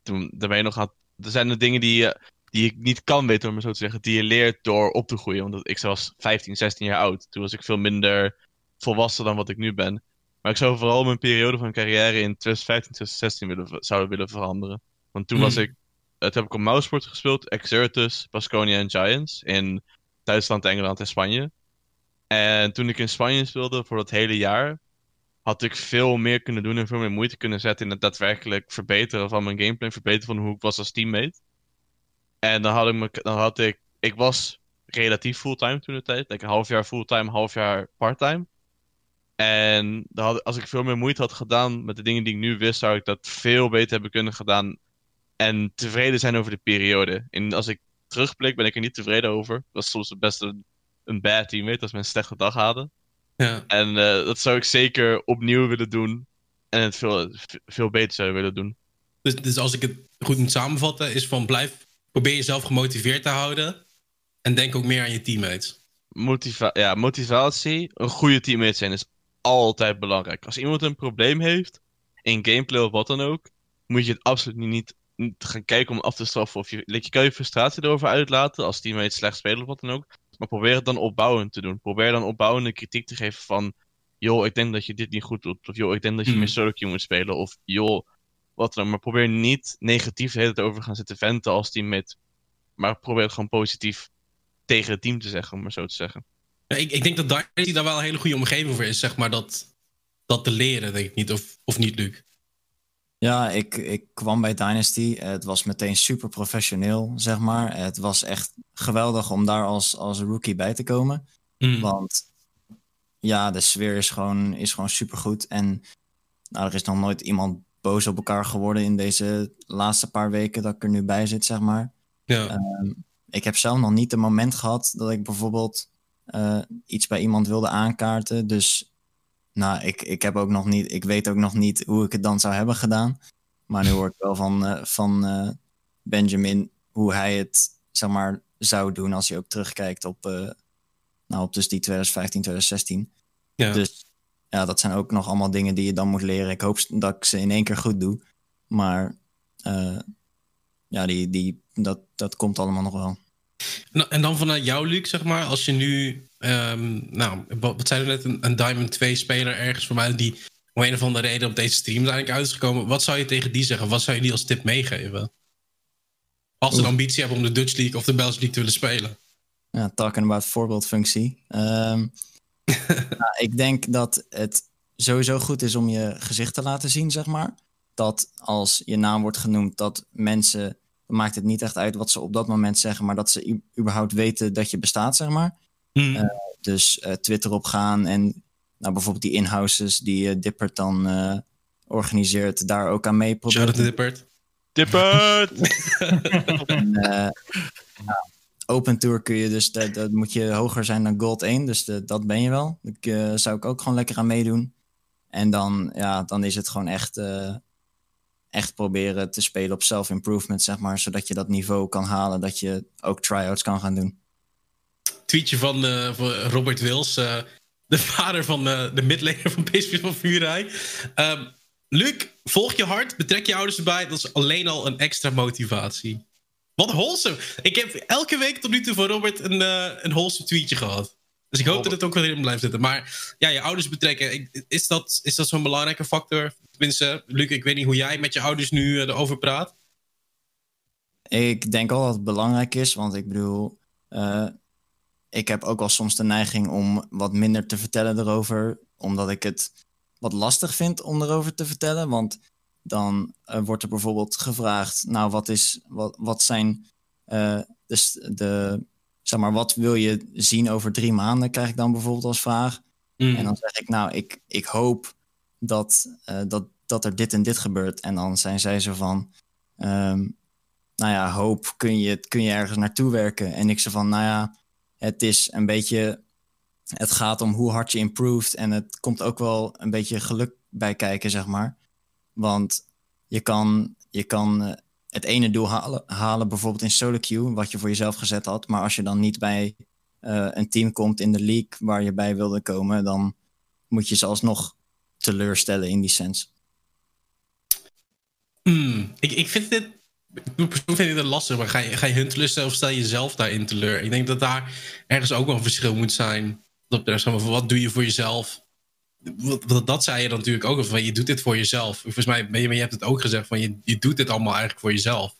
Toen, daar ben je nog aan, er zijn de dingen die je, die ik niet kan weten, om maar zo te zeggen, die je leert door op te groeien. Want ik was 15, 16 jaar oud. Toen was ik veel minder volwassen dan wat ik nu ben. Maar ik zou vooral mijn periode van carrière in 2015, 2016 willen, zouden willen veranderen. Want toen was ik, het heb ik op Mouseport gespeeld, Exertus, Basconia en Giants in Duitsland, Engeland en Spanje. En toen ik in Spanje speelde voor dat hele jaar, had ik veel meer kunnen doen en veel meer moeite kunnen zetten in het daadwerkelijk verbeteren van mijn gameplay, verbeteren van hoe ik was als teammate. En dan had ik, dan had ik, ik was relatief fulltime toen de tijd, een half jaar fulltime, half jaar parttime. En had, als ik veel meer moeite had gedaan met de dingen die ik nu wist, zou ik dat veel beter hebben kunnen gedaan. En tevreden zijn over de periode. En als ik terugblik, ben ik er niet tevreden over. Dat was soms best een, een bad teammate als mensen een slechte dag hadden. Ja. En uh, dat zou ik zeker opnieuw willen doen. En het veel, veel beter zou willen doen. Dus, dus als ik het goed moet samenvatten, is van blijf, probeer jezelf gemotiveerd te houden. En denk ook meer aan je teammates. Motiva ja, motivatie, een goede teammate zijn is altijd belangrijk. Als iemand een probleem heeft, in gameplay of wat dan ook, moet je het absoluut niet, niet gaan kijken om af te straffen. Of je, je kan je frustratie erover uitlaten als teammates slecht spelen of wat dan ook. Maar probeer het dan opbouwend te doen. Probeer dan opbouwende kritiek te geven van... joh, ik denk dat je dit niet goed doet. Of joh, ik denk dat je Hmm. meer solo queue moet spelen. Of joh, wat dan. Maar probeer niet negatief de hele tijd over gaan zitten venten als teammate. Maar probeer het gewoon positief tegen het team te zeggen, om maar zo te zeggen. Ik, ik denk dat Dynasty daar wel een hele goede omgeving voor is, zeg maar, dat, dat te leren, denk ik niet. Of, of niet, Luc? Ja, ik, ik kwam bij Dynasty. Het was meteen super professioneel, zeg maar. Het was echt geweldig om daar als, als rookie bij te komen. Hmm. Want ja, de sfeer is gewoon, is gewoon supergoed. En nou, er is nog nooit iemand boos op elkaar geworden in deze laatste paar weken dat ik er nu bij zit, zeg maar. Ja. Ehm, ik heb zelf nog niet een moment gehad dat ik bijvoorbeeld eh, iets bij iemand wilde aankaarten. Dus nou, ik, ik, heb ook nog niet, ik weet ook nog niet hoe ik het dan zou hebben gedaan. Maar nu hoor ik wel van, eh, van eh, Benjamin hoe hij het zeg maar, zou doen als hij ook terugkijkt op, eh, nou, op dus die 2015, 2016. ja. Dus ja, dat zijn ook nog allemaal dingen die je dan moet leren. Ik hoop dat ik ze in één keer goed doe. Maar ja, die, die, dat, dat komt allemaal nog wel. Nou, En dan vanuit jou, Luc, zeg maar, als je nu, ehm, nou, wat, zei we net, een, een Diamond 2 speler ergens voor mij die om een of andere reden op deze stream uiteindelijk uit is gekomen. Wat zou je tegen die zeggen? Wat zou je die als tip meegeven? Als ze een Oeh. ambitie hebben om de Dutch League of de Belgian League te willen spelen. Ja, talking about voorbeeldfunctie. Ehm, nou, ik denk dat het sowieso goed is om je gezicht te laten zien, zeg maar. Dat als je naam wordt genoemd, dat mensen... Dan maakt het niet echt uit wat ze op dat moment zeggen, maar dat ze überhaupt weten dat je bestaat, zeg maar. Hmm. Eh, Dus eh, Twitter opgaan en nou, bijvoorbeeld die in-houses die eh, Dippert dan eh, organiseert, daar ook aan mee proberen. Shout out to Dippert. Dippert! En, eh, ja, open Tour kun je dus, dat, dat moet je hoger zijn dan Gold 1, dus de- dat ben je wel. Ik eh, zou ik ook gewoon lekker aan meedoen. En dan, ja, dan is het gewoon echt, eh, echt proberen te spelen op self-improvement, zeg maar, zodat je dat niveau kan halen, dat je ook tryouts kan gaan doen. Tweetje van, eh, van Robert Wils, eh, de vader van eh, de midlaner van PSV van Vuurrij. Ehm, Luc, volg je hart, betrek je ouders erbij. Dat is alleen al een extra motivatie. Wat wholesome. Ik heb elke week tot nu toe van Robert een, een wholesome tweetje gehad. Dus ik hoop dat het ook wel in blijft zitten. Maar ja, je ouders betrekken. Is dat, is dat zo'n belangrijke factor? Tenminste, Luc, ik weet niet hoe jij met je ouders nu erover praat. Ik denk wel dat het belangrijk is, want ik bedoel, ik heb ook wel soms de neiging om wat minder te vertellen erover, omdat ik het wat lastig vind om erover te vertellen. Want dan eh, wordt er bijvoorbeeld gevraagd, nou, wat, is, wat, wat zijn uh, de, de, zeg maar, wat wil je zien over drie maanden, krijg ik dan bijvoorbeeld als vraag. Mm. En dan zeg ik, nou, ik, ik hoop dat, uh, dat, dat er dit en dit gebeurt. En dan zijn zij zo van, um, nou ja, hoop, kun je, kun je ergens naartoe werken? En ik zo van, nou ja, het is een beetje, het gaat om hoe hard je improved. En het komt ook wel een beetje geluk bij kijken, zeg maar. Want je kan, je kan uh, het ene doel halen, halen, bijvoorbeeld in solo queue, wat je voor jezelf gezet had. Maar als je dan niet bij uh, een team komt in de league waar je bij wilde komen, dan moet je ze alsnog teleurstellen in die sens. Mm, ik, ik vind dit. Ik vind het lastig, maar ga je, ga je hun teleurstellen of stel je jezelf daarin teleur? Ik denk dat daar ergens ook wel een verschil moet zijn. Dat er, van, wat doe je voor jezelf? Dat, dat zei je dan natuurlijk ook. Van, je doet dit voor jezelf. Volgens mij, maar je, je hebt het ook gezegd van je, je doet dit allemaal eigenlijk voor jezelf.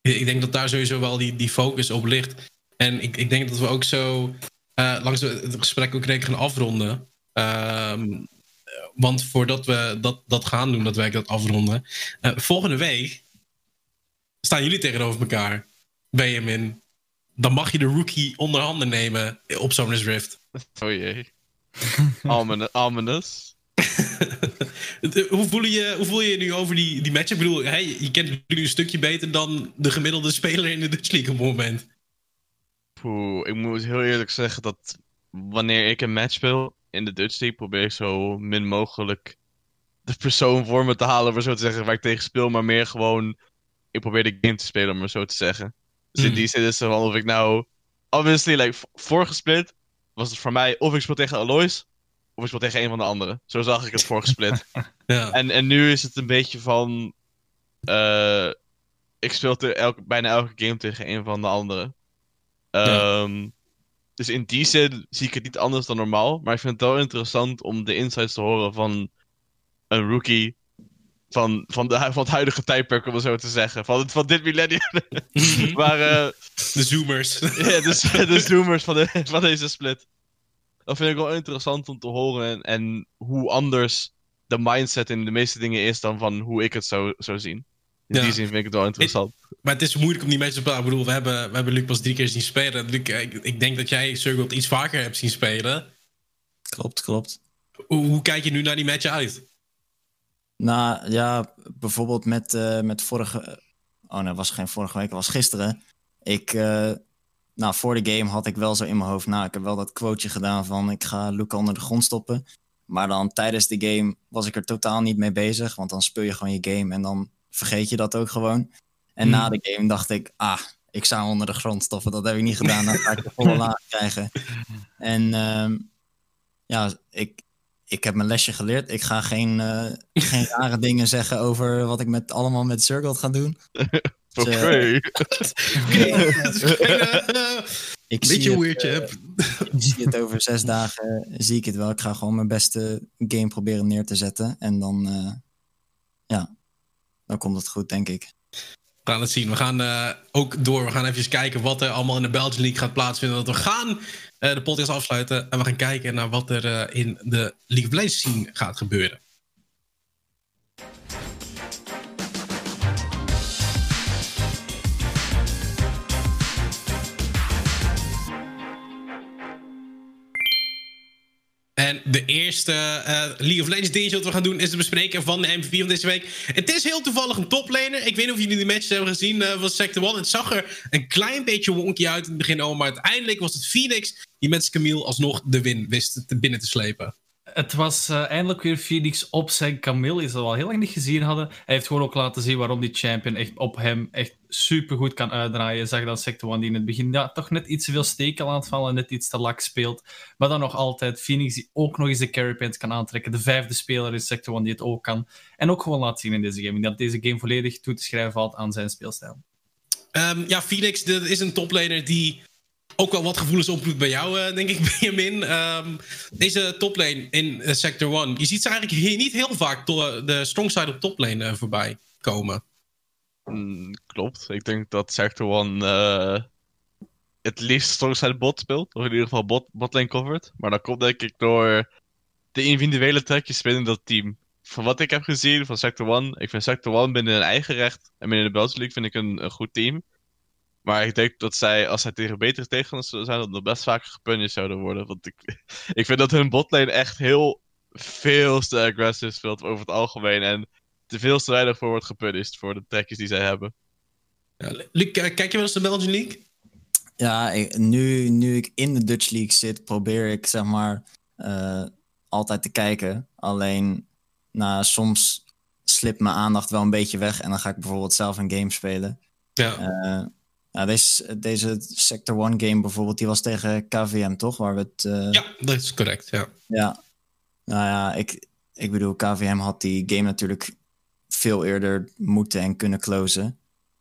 Ik denk dat daar sowieso wel die, die focus op ligt. En ik, ik denk dat we ook zo uh, langs het gesprek ook ik gaan afronden. Um, want voordat we dat, dat gaan doen, dat wij dat afronden. Uh, volgende week staan jullie tegenover elkaar. Benjamin. Dan mag je de rookie onder handen nemen op Summer's Rift. Oh jee. Ominous. hoe, voel je, hoe voel je je nu over die, die match? Ik bedoel, hey, je kent nu een stukje beter dan de gemiddelde speler in de Dutch League op het moment. Poeh, ik moet heel eerlijk zeggen dat wanneer ik een match speel in de Dutch League, probeer ik zo min mogelijk de persoon voor me te halen, om zo te zeggen, waar ik tegen speel, maar meer gewoon, ik probeer de game te spelen, om maar zo te zeggen. Dus in die zin is het van of ik nou, obviously, like, vorige split was het voor mij of ik speel tegen Alois, of ik speel tegen een van de anderen. Zo zag ik het vorige split. ja. en, en nu is het een beetje van, uh, ik speel elke, bijna elke game tegen een van de anderen. Ja. Dus in die zin zie ik het niet anders dan normaal. Maar ik vind het wel interessant om de insights te horen van een rookie. Van, van, de, van het huidige tijdperk, om het zo te zeggen. Van, van dit millennium. maar, uh, de zoomers. ja, de, de zoomers van, de, van deze split. Dat vind ik wel interessant om te horen. En, en hoe anders de mindset in de meeste dingen is dan van hoe ik het zou, zou zien. In Ja. die zin vind ik het wel interessant. Maar het is moeilijk om die matches te spelen. Ik bedoel, we hebben, we hebben Luc pas drie keer zien spelen. Luc, ik, ik denk dat jij Circle iets vaker hebt zien spelen. Klopt, klopt. Hoe, hoe kijk je nu naar die match uit? Nou ja, bijvoorbeeld met, uh, met vorige. Oh nee, was geen vorige week, was gisteren. Ik, uh, nou, voor de game had ik wel zo in mijn hoofd. Nou, ik heb wel dat quoteje gedaan van ik ga Luc onder de grond stoppen. Maar dan tijdens de game was ik er totaal niet mee bezig. Want dan speel je gewoon je game en dan vergeet je dat ook gewoon. En Hmm. na de game dacht ik, ah, ik zou onder de grond stoppen. Dat heb ik niet gedaan. Dan ga ik de volle laag krijgen. En uh, ja, ik, ik heb mijn lesje geleerd. Ik ga geen, uh, geen rare dingen zeggen over wat ik met, allemaal met Circle ga doen. Oké. Okay. ik Beetje zie weird, het, uh, ik zie het over zes dagen, zie ik het wel. Ik ga gewoon mijn beste game proberen neer te zetten. En dan, uh, ja, dan komt het goed, denk ik. We gaan het zien. We gaan uh, ook door. We gaan even kijken wat er allemaal in de Belgian League gaat plaatsvinden. Dat we gaan uh, de podcast afsluiten. En we gaan kijken naar wat er uh, in de League of Legends scene gaat gebeuren. En de eerste uh, League of Legends dingetje wat we gaan doen is het bespreken van de MVP van deze week. Het is heel toevallig een toplaner. Ik weet niet of jullie die matches hebben gezien uh, van Sector 1. Het zag er een klein beetje wonky uit in het begin, oh, maar uiteindelijk was het Phoenix die met Camille alsnog de win wist binnen te slepen. Het was uh, eindelijk weer Phoenix op zijn Camille, die ze al heel lang niet gezien hadden. Hij heeft gewoon ook laten zien waarom die champion echt op hem echt super goed kan uitdraaien. Je zag dat Sector 1 die in het begin ja, toch net iets te veel steken laat vallen, net iets te lak speelt. Maar dan nog altijd Phoenix die ook nog eens de carry points kan aantrekken. De vijfde speler is Sector 1 die het ook kan. En ook gewoon laat zien in deze game. Dat deze game volledig toe te schrijven valt aan zijn speelstijl. Um, ja, Phoenix dat is een toplaner die ook wel wat gevoelens oproept bij jou, uh, denk ik, Benjamin. Um, deze toplane in uh, Sector 1. Je ziet ze eigenlijk hier niet heel vaak de strong side op toplane voorbij komen. Mm, klopt. Ik denk dat Sector 1 uh, het liefst strong side bot speelt. Of in ieder geval bot, botlane covert. Maar dat komt denk ik door de individuele trekjes binnen dat team. Van wat ik heb gezien van Sector 1, ik vind Sector 1 binnen hun eigen recht en binnen de Belgian League vind ik een goed team. Maar ik denk dat zij, als zij tegen betere tegenstanders zouden zijn, dat nog best vaker gepunished zouden worden. Want ik, ik vind dat hun botlane echt heel veel te aggressive speelt over het algemeen. En te veel te weinig voor wordt gepunished voor de trekjes die zij hebben. Ja, Luc, kijk je wel eens de Belgian League? Ja, ik- nu, nu ik in de Dutch League zit, probeer ik zeg maar eh, altijd te kijken. Alleen, nou, soms slipt mijn aandacht wel een beetje weg en dan ga ik bijvoorbeeld zelf een game spelen. Ja. Eh, nou, deze, deze Sector 1 game bijvoorbeeld, die was tegen KVM, toch? Waar we het... eh, ja, dat is correct. Ja. Ja, nou ja, ik, ik bedoel, KVM had die game natuurlijk veel eerder moeten en kunnen closen.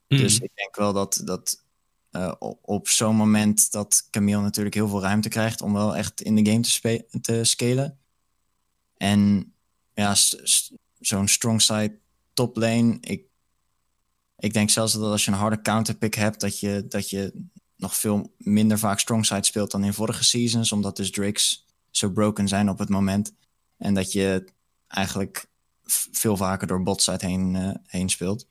Dus Mhm. ik denk wel dat, dat eh, op, zo'n moment dat Camille natuurlijk heel veel ruimte krijgt om wel echt in de game te, te scalen. En ja, zo'n strong side top lane, ik, ik denk zelfs dat als je een harde counterpick hebt, dat je, dat je nog veel minder vaak strong side speelt dan in vorige seasons, omdat dus Drakes zo broken zijn op het moment. En dat je eigenlijk veel vaker door botside heen, eh, heen speelt.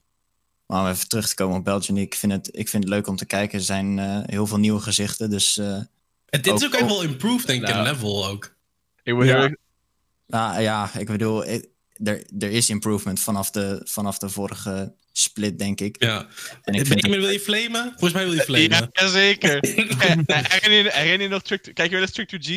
Maar om even terug te komen op Belgium, ik vind het, ik vind het leuk om te kijken. Er zijn eh, heel veel nieuwe gezichten, dus eh, En dit is Ook- echt wel improved, denk ik, in level ook. Ik Ja. nou, ja, ik bedoel, er, er is improvement vanaf de, vanaf de vorige split, denk ik. Ja. En ik vind Benjamin, wil je flamen? Volgens mij wil je flamen. Ja, zeker. Herinner je- herinner je nog Trick to- Kijk je wel eens Trick to G?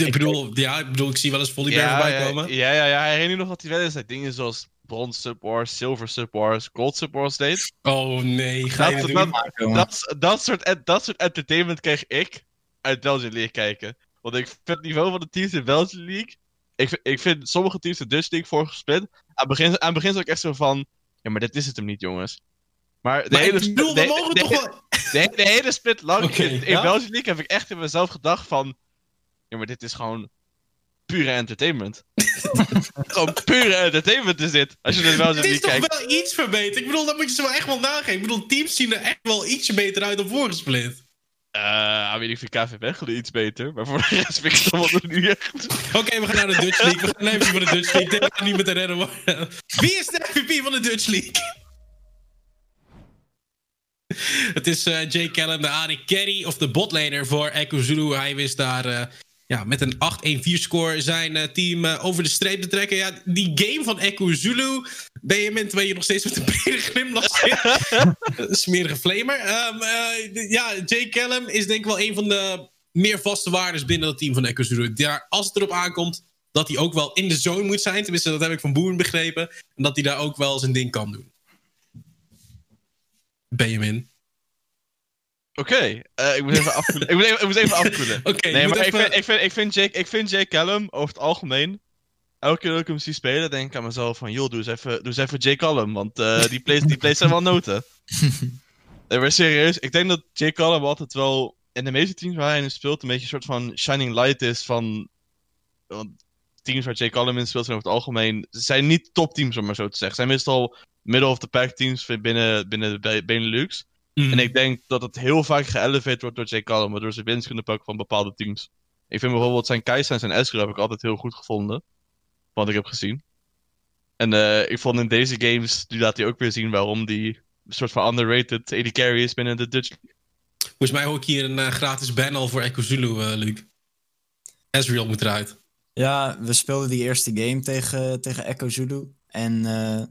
Ik bedoel, ja, ik bedoel, ik zie wel eens voorbij ja, komen. ja, ja, ja. Herinner je nog dat hij wel eens dat dingen zoals Bronze Subwars, Silver Subwars, Gold Subwars deed? Oh nee, ga je Dat, dat dat, aankomen. dat, dat, soort, dat soort entertainment kreeg ik uit Belgian League kijken. Want ik vind het niveau van de teams in Belgian League. Ik, vind- ik vind sommige teams de Dutch League vorige split. Aan het begin, aan het begin zat ik echt zo van. Ja, maar dit is het hem niet, jongens. Maar de Maar hele, ik bedoel, de, we mogen de- toch de- wel... de, de hele split lang in, in ja? Belgian League heb ik echt in mezelf gedacht van... Ja, maar dit is gewoon pure entertainment. gewoon pure entertainment is dit. Als je naar de Belgian Het is toch kijkt. wel iets verbeterd? Ik bedoel, dat moet je ze wel echt wel nageven. Ik bedoel, teams zien er echt wel ietsje beter uit dan vorige split. Eh, weet ik vind KV Mechelen iets beter. Maar voor de rest vind ik het allemaal niet echt. Oké, we gaan naar de Dutch League. We gaan MVP van de Dutch League. Dit gaat niet met de redden worden. Wie is de MVP van de Dutch League? Het is eh Jay Callum, de AD Carry of de botlaner voor Echo Zulu. Hij wist daar eh, ja, met een 8-1-4 score zijn eh, team eh, over de streep te trekken. Ja, die game van Echo Zulu. Benjamin, terwijl je nog steeds met een brede glimlach zit. Smerige flamer. D- ja, Jay Callum is denk ik wel een van de meer vaste waardes binnen dat team van Echo Zulu. Daar, als het erop aankomt, dat hij ook wel in de zone moet zijn. Tenminste, dat heb ik van Boeren begrepen. En dat hij daar ook wel zijn ding kan doen. Benjamin. Oké, eh, ik moet even afkoelen. ik, moet even, ik moet even afkoelen. Oké, je nee, maar even- ik, vind, ik, vind, ik, vind Jake, ik vind Jake Callum over het algemeen. Elke keer dat ik hem zie spelen, denk ik aan mezelf van... joh, doe eens even, doe eens even Jake Callum, want eh, die, plays, die plays zijn wel noten. nee, maar serieus, ik denk dat Jake Callum altijd wel... in de meeste teams waar hij in speelt... een beetje een soort van shining light is van... Want teams waar Jake Callum in speelt zijn over het algemeen... zijn niet topteams, om maar zo te zeggen. zijn meestal middle of the pack teams binnen, binnen de Be- Benelux. Mm. En ik denk dat het heel vaak geëlevated wordt door Jay Callum, waardoor ze winst kunnen pakken van bepaalde teams. Ik vind bijvoorbeeld zijn Kai'Sa en zijn Ezreal heb ik altijd heel goed gevonden. Wat ik heb gezien. En eh, ik vond in deze games, nu laat hij ook weer zien waarom die een soort van underrated AD carry is binnen de Dutch League. Volgens mij hoor ik hier een eh, gratis ban al voor Echo Zulu, eh, Luc. Ezreal moet eruit. Ja, we speelden die eerste game tegen, tegen Echo Zulu. En eh,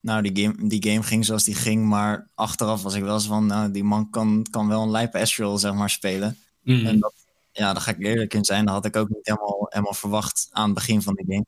nou, die game, die game ging zoals die ging. Maar achteraf was ik wel eens van, nou, die man kan, kan wel een lijpe Ezreal, zeg maar, spelen. Mm. En dat, ja, daar ga ik eerlijk in zijn. Dat had ik ook niet helemaal, helemaal verwacht aan het begin van de game.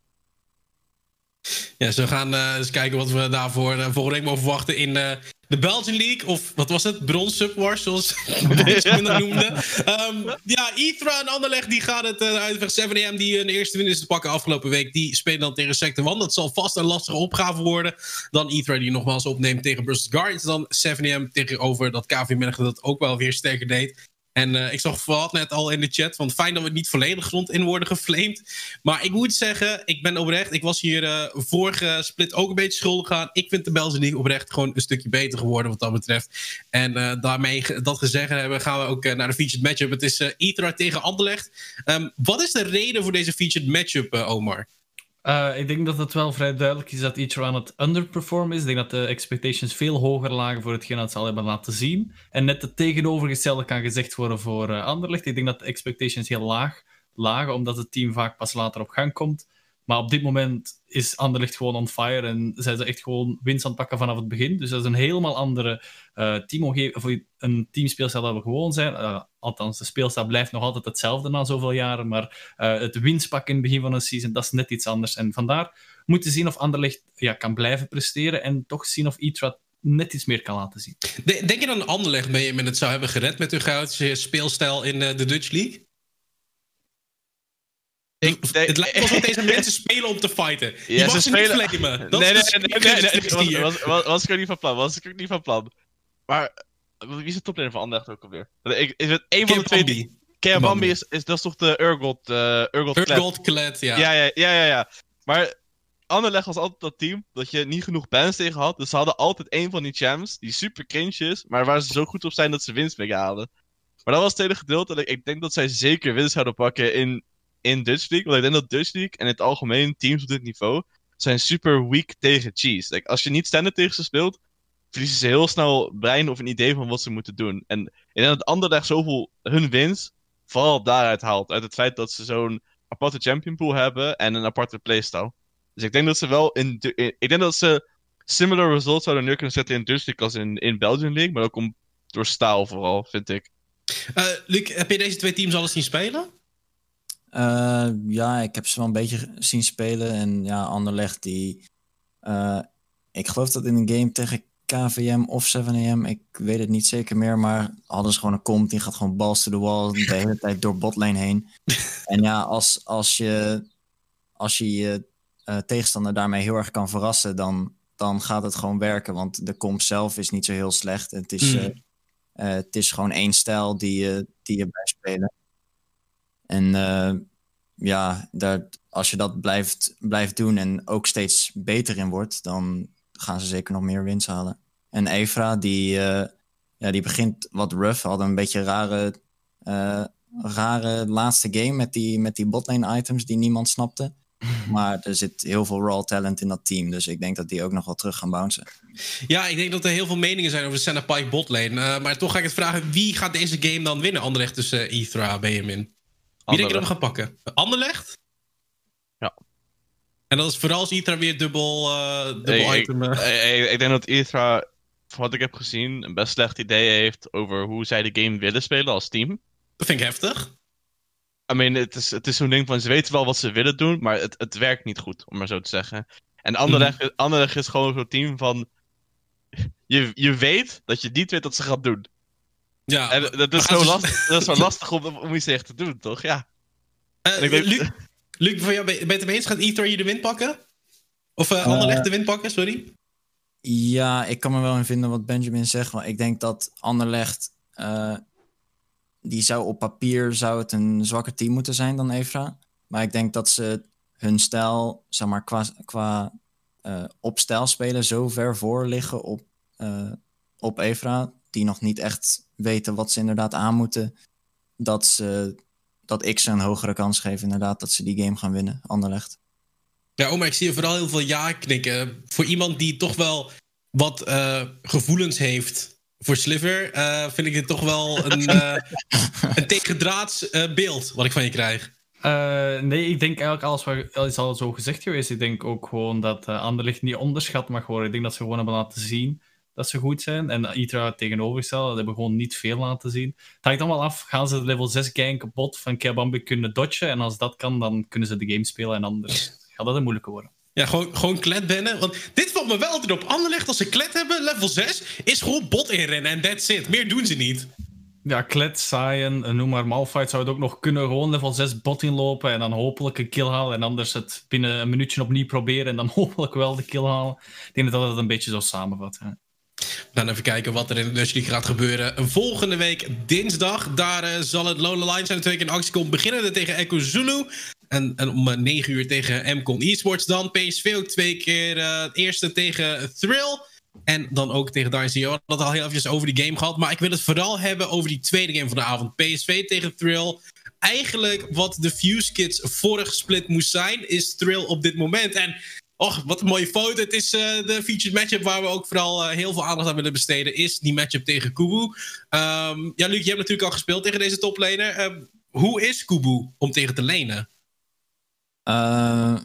Ja, zo gaan eh, eens kijken wat we daarvoor uh, volgende week mogen verwachten in eh, de Belgian League. Of wat was het? Bronze Subwars, zoals mensen dat noemden. Ehm, ja, Ithra en Anderlecht die gaan het uh, uitvechten. 7am die een eerste win is te pakken afgelopen week. Die spelen dan tegen Sector 1. Dat zal vast een lastige opgave worden. Dan Ithra die nogmaals opneemt tegen Brussels Guardians. Dan 7am tegenover dat KV Mechelen dat ook wel weer sterker deed. En uh, ik zag vooral net al in de chat van fijn dat we niet volledig grond in worden geflamed. Maar ik moet zeggen, ik ben oprecht. Ik was hier uh, vorige split ook een beetje schuldig aan. Ik vind de Belgische League oprecht gewoon een stukje beter geworden wat dat betreft. En uh, daarmee dat gezegd hebben, gaan we ook naar de featured matchup. Het is Itra tegen Anderlecht. Um, wat is de reden voor deze featured matchup, Omar? Uh, ik denk dat het wel vrij duidelijk is dat Ichiro aan het underperformen is. Ik denk dat de expectations veel hoger lagen voor hetgeen dat ze al hebben laten zien. En net het tegenovergestelde kan gezegd worden voor uh, Anderlecht. Ik denk dat de expectations heel laag lagen, omdat het team vaak pas later op gang komt. Maar op dit moment is Anderlecht gewoon on fire en zijn ze echt gewoon winst aan het pakken vanaf het begin. Dus dat is een helemaal andere uh, teamomgeving, een teamspeelstijl dat we gewoon zijn. Uh, althans, de speelstijl blijft nog altijd hetzelfde na zoveel jaren, maar uh, het winstpakken in het begin van een season, dat is net iets anders. En vandaar moeten zien of Anderlecht ja, kan blijven presteren en toch zien of Itra net iets meer kan laten zien. Denk je dan Anderlecht je met het zou hebben gered met hun goudse speelstijl in de Dutch League? Ik, het lijkt alsof deze mensen spelen om te fighten. Je mag ze, spelen... niet flamen. Dat nee, nee, nee, nee, nee, nee, was, was, was ik ook niet van plan. Was ik ook niet van plan. Maar wie is de toplaner van Anderlecht ook alweer? Ik, is het een van de twee is, is, dat is toch de Urgot... Uh, Urgot, Urgot Kled, ja. Ja, ja, ja, ja, ja. Maar Anderlecht was altijd dat team dat je niet genoeg bands tegen had. Dus ze hadden altijd een van die champs die super cringe is, maar waar ze zo goed op zijn dat ze winst mee halen. Maar dat was het hele gedeelte. Ik denk dat zij zeker winst zouden pakken in in Dutch League. Want ik denk dat Dutch League en in het algemeen teams op dit niveau zijn super weak tegen cheese. Like, als je niet standaard tegen ze speelt, verliezen ze heel snel brein of een idee van wat ze moeten doen. En ik denk dat Anderlecht zoveel hun winst vooral daaruit haalt. Uit het feit dat ze zo'n aparte champion pool hebben en een aparte playstyle. Dus ik denk dat ze wel in, ik denk dat ze similar results zouden neer kunnen zetten in Dutch League als in, in Belgian League. Maar ook om, door staal vooral, vind ik. Uh, Luc, heb je deze twee teams alles zien spelen? Uh, ja, ik heb ze wel een beetje zien spelen. En ja, Anderlecht die... Uh, ik geloof dat in een game tegen KVM of 7am, ik weet het niet zeker meer, maar hadden ze gewoon een comp, die gaat gewoon balls to the wall de hele tijd door botlane heen. en ja, als, als je als je, je uh, tegenstander daarmee heel erg kan verrassen, dan, dan gaat het gewoon werken. Want de comp zelf is niet zo heel slecht. Het is, mm. het is gewoon één stijl die, je die je bij spelen. En uh, ja, daar, als je dat blijft, blijft doen en ook steeds beter in wordt, dan gaan ze zeker nog meer winst halen. En Evra, die, uh, ja, die begint wat rough, hadden een beetje rare, uh, rare laatste game met die, met die botlane items die niemand snapte. Maar er zit heel veel raw talent in dat team. Dus ik denk dat die ook nog wel terug gaan bouncen. Ja, ik denk dat er heel veel meningen zijn over de Senna Pike botlane. Uh, maar toch ga ik het vragen: wie gaat deze game dan winnen? Anderlecht tussen Ethra en Benjamin. Wie denk je dat we gaan pakken? Anderlecht? Ja. En dat is vooral als Itra weer dubbel, uh, dubbel item... Ik, ik, ik, denk dat Itra, van wat ik heb gezien, een best slecht idee heeft over hoe zij de game willen spelen als team. Dat vind ik heftig. I mean, het is, het is zo'n ding van, ze weten wel wat ze willen doen, maar het, het werkt niet goed, om maar zo te zeggen. En Anderlecht, mm. Anderlecht is gewoon zo'n team van... Je, je weet dat je niet weet wat ze gaan doen. Ja, en dat is, zo lastig, dat is zo lastig om, om iets echt te doen, toch? Ja. Uh, denk... Luc, Luc, van jou, ben je het mee eens? Gaat Ether je de win pakken? Of uh, Anderlecht de win pakken, sorry? Ja, ik kan me wel in vinden wat Benjamin zegt. Want ik denk dat Anderlecht... Uh, die zou op papier zou het een zwakker team moeten zijn dan Evra. Maar ik denk dat ze hun stijl, zeg maar, qua, qua uh, op stijl spelen zo ver voor liggen op, uh, op Evra die nog niet echt weten wat ze inderdaad aan moeten, dat, ze, dat ik ze een hogere kans geef inderdaad dat ze die game gaan winnen, Anderlecht. Ja, maar ik zie vooral heel veel ja knikken. Voor iemand die toch wel wat uh, gevoelens heeft voor Sliver, uh, vind ik dit toch wel een, uh, een tegendraads beeld wat ik van je krijg. nee, ik denk eigenlijk alles wat is al zo gezegd geweest. Ik denk ook gewoon dat uh, Anderlecht niet onderschat mag worden. Ik denk dat ze gewoon hebben laten zien dat ze goed zijn. En Itra tegenovergesteld, dat hebben we gewoon niet veel laten zien. Het hangt allemaal af, gaan ze level 6 gang kapot van Kabambi kunnen dodgen? En als dat kan, dan kunnen ze de game spelen en anders gaat dat een moeilijke worden. Ja, gewoon, gewoon klet. Want dit valt me wel altijd op. Anderlecht, als ze klet hebben, level 6, is gewoon bot inrennen en that's it. Meer doen ze niet. Ja, Klet, Saiyan, noem maar Malphite zou het ook nog kunnen. Gewoon level 6 bot inlopen en dan hopelijk een kill halen. En anders het binnen een minuutje opnieuw proberen en dan hopelijk wel de kill halen. Ik denk dat dat het een beetje zo samenvat. Hè. Gaan even kijken wat er in de Dutch League gaat gebeuren. Volgende week dinsdag, daar uh, zal het Lone Line zijn. Twee keer in actie komt. Beginnen tegen Echo Zulu. En, en om 9 uur tegen MCON Esports dan. PSV ook twee keer. Het eerste tegen Thrill. En dan ook tegen Darcy. We hadden het al heel even over die game gehad. Maar ik wil het vooral hebben over die tweede game van de avond. PSV tegen Thrill. Eigenlijk wat de Fuse Kids vorige split moest zijn, is Thrill op dit moment. En Och, wat een mooie foto. Het is uh, de featured matchup waar we ook vooral uh, heel veel aandacht aan willen besteden. Is die matchup tegen Kubu. Um, ja, Luc, je hebt natuurlijk al gespeeld tegen deze toplaner. Um, hoe is Kubu om tegen te lenen? Uh,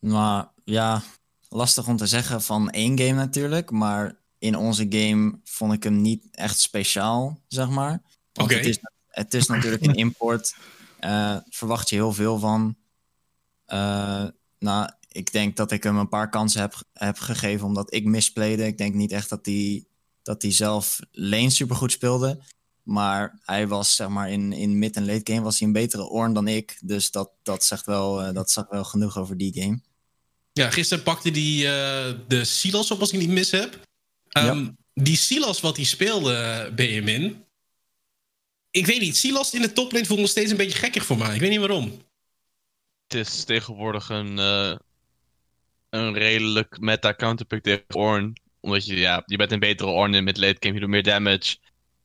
nou ja, lastig om te zeggen van één game natuurlijk. Maar in onze game vond ik hem niet echt speciaal, zeg maar. Oké. Het, is, het is natuurlijk een import. verwacht je heel veel van. nou, ik denk dat ik hem een paar kansen heb, heb gegeven omdat ik misplayde. Ik denk niet echt dat hij dat hij zelf lane supergoed speelde. Maar hij was, zeg maar, in, in mid- en late game was hij een betere Orn dan ik. Dus dat, dat, zegt wel, uh, dat zegt wel genoeg over die game. Ja, gisteren pakte hij uh, de Silas op, als ik niet mis heb. Um, ja. Die Silas wat hij speelde, Benjamin. Ik weet niet, Silas in de toplane voelt nog steeds een beetje gekkig voor mij. Ik weet niet waarom. Het is tegenwoordig een, uh, een redelijk meta counterpick tegen Orn. Omdat je, ja, je bent een betere Orn in mid-late game, je doet meer damage.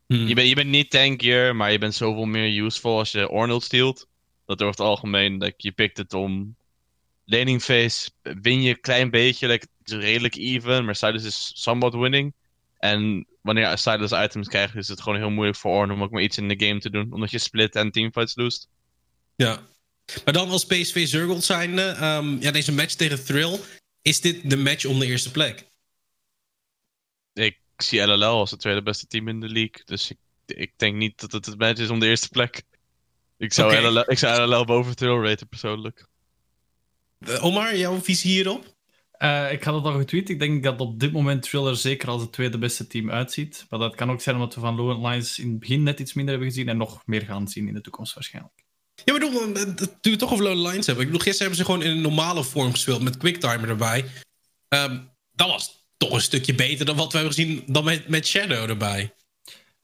Hmm. Je, bent, je bent niet tankier, maar je bent zoveel meer useful als je Ornult steelt. Dat over het algemeen, dat je pikt het om laning phase, win je een klein beetje, like, het is redelijk even, maar Silas is somewhat winning. En wanneer Silas items krijgt, is het gewoon heel moeilijk voor Orn om ook maar iets in de game te doen, omdat je split en teamfights loest. Ja, maar dan als PSV Zurgold zijnde, um, ja, deze match tegen Thrill, is dit de match om de eerste plek? Ik zie LLL als het tweede beste team in de league, dus ik, ik denk niet dat het het match is om de eerste plek. Ik zou, okay. LLL, ik zou LLL boven Thrill raten persoonlijk. Uh, Omar, jouw visie hierop? Uh, ik had het al getweet. Ik denk dat op dit moment Thriller zeker als het tweede beste team uitziet. Maar dat kan ook zijn omdat we van Low Lines in het begin net iets minder hebben gezien en nog meer gaan zien in de toekomst waarschijnlijk. Ja, maar bedoel, toen we toch over Low Lines hebben. Ik bedoel, gisteren hebben ze gewoon in een normale vorm gespeeld met Quicktimer erbij. Um, dat was toch een stukje beter dan wat we hebben gezien dan met, met Shadow erbij.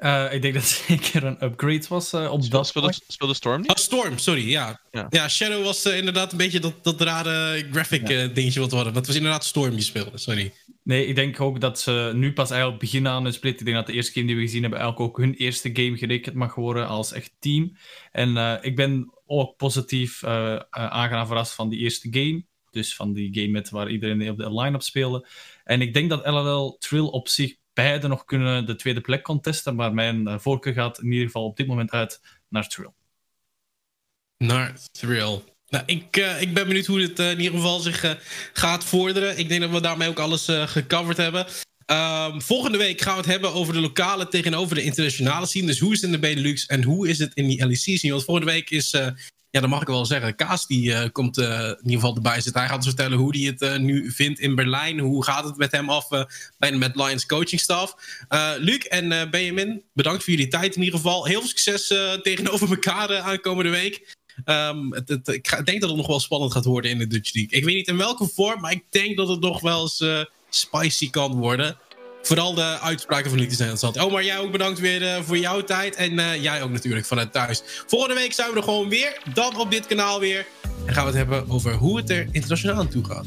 Uh, ik denk dat het zeker een upgrade was uh, op Speel, dat speelde, speelde Storm niet? Oh, Storm, sorry, ja. Ja, ja Shadow was uh, inderdaad een beetje dat, dat rare graphic ja. dingetje wat we hadden. Dat was inderdaad Storm die speelde, sorry. Nee, ik denk ook dat ze nu pas eigenlijk beginnen aan een split. Ik denk dat de eerste game die we gezien hebben eigenlijk ook hun eerste game gerekend mag worden als echt team. En ik ben ook positief aangenaam verrast van die eerste game. Dus van die game met waar iedereen op de line-up speelde. En ik denk dat LLL Trill op zich beide nog kunnen de tweede plek contesten. Maar mijn uh, voorkeur gaat in ieder geval op dit moment uit naar Trill. Naar Thrill. Nou, ik, uh, ik ben benieuwd hoe het uh, in ieder geval zich gaat vorderen. Ik denk dat we daarmee ook alles gecoverd hebben. Um, volgende week gaan we het hebben over de lokale tegenover de internationale scene. Dus hoe is het in de Benelux en hoe is het in die LEC scene? Want volgende week is ja, dat mag ik wel zeggen. Kaas die uh, komt uh, in ieder geval erbij zitten. Hij gaat ons vertellen hoe hij het uh, nu vindt in Berlijn. Hoe gaat het met hem af bij de Lions coaching staff. Luc en Benjamin, bedankt voor jullie tijd in ieder geval. Heel veel succes tegenover elkaar aankomende week. Um, het, het, ik denk dat het nog wel spannend gaat worden in de Dutch League. Ik weet niet in welke vorm, maar ik denk dat het nog wel eens spicy kan worden. Vooral de uitspraken van zijn interessant. Oh, maar jij ook bedankt weer uh, voor jouw tijd. En uh, jij ook natuurlijk vanuit thuis. Volgende week zijn we er gewoon weer. Dan op dit kanaal weer. En gaan we het hebben over hoe het er internationaal aan toe gaat.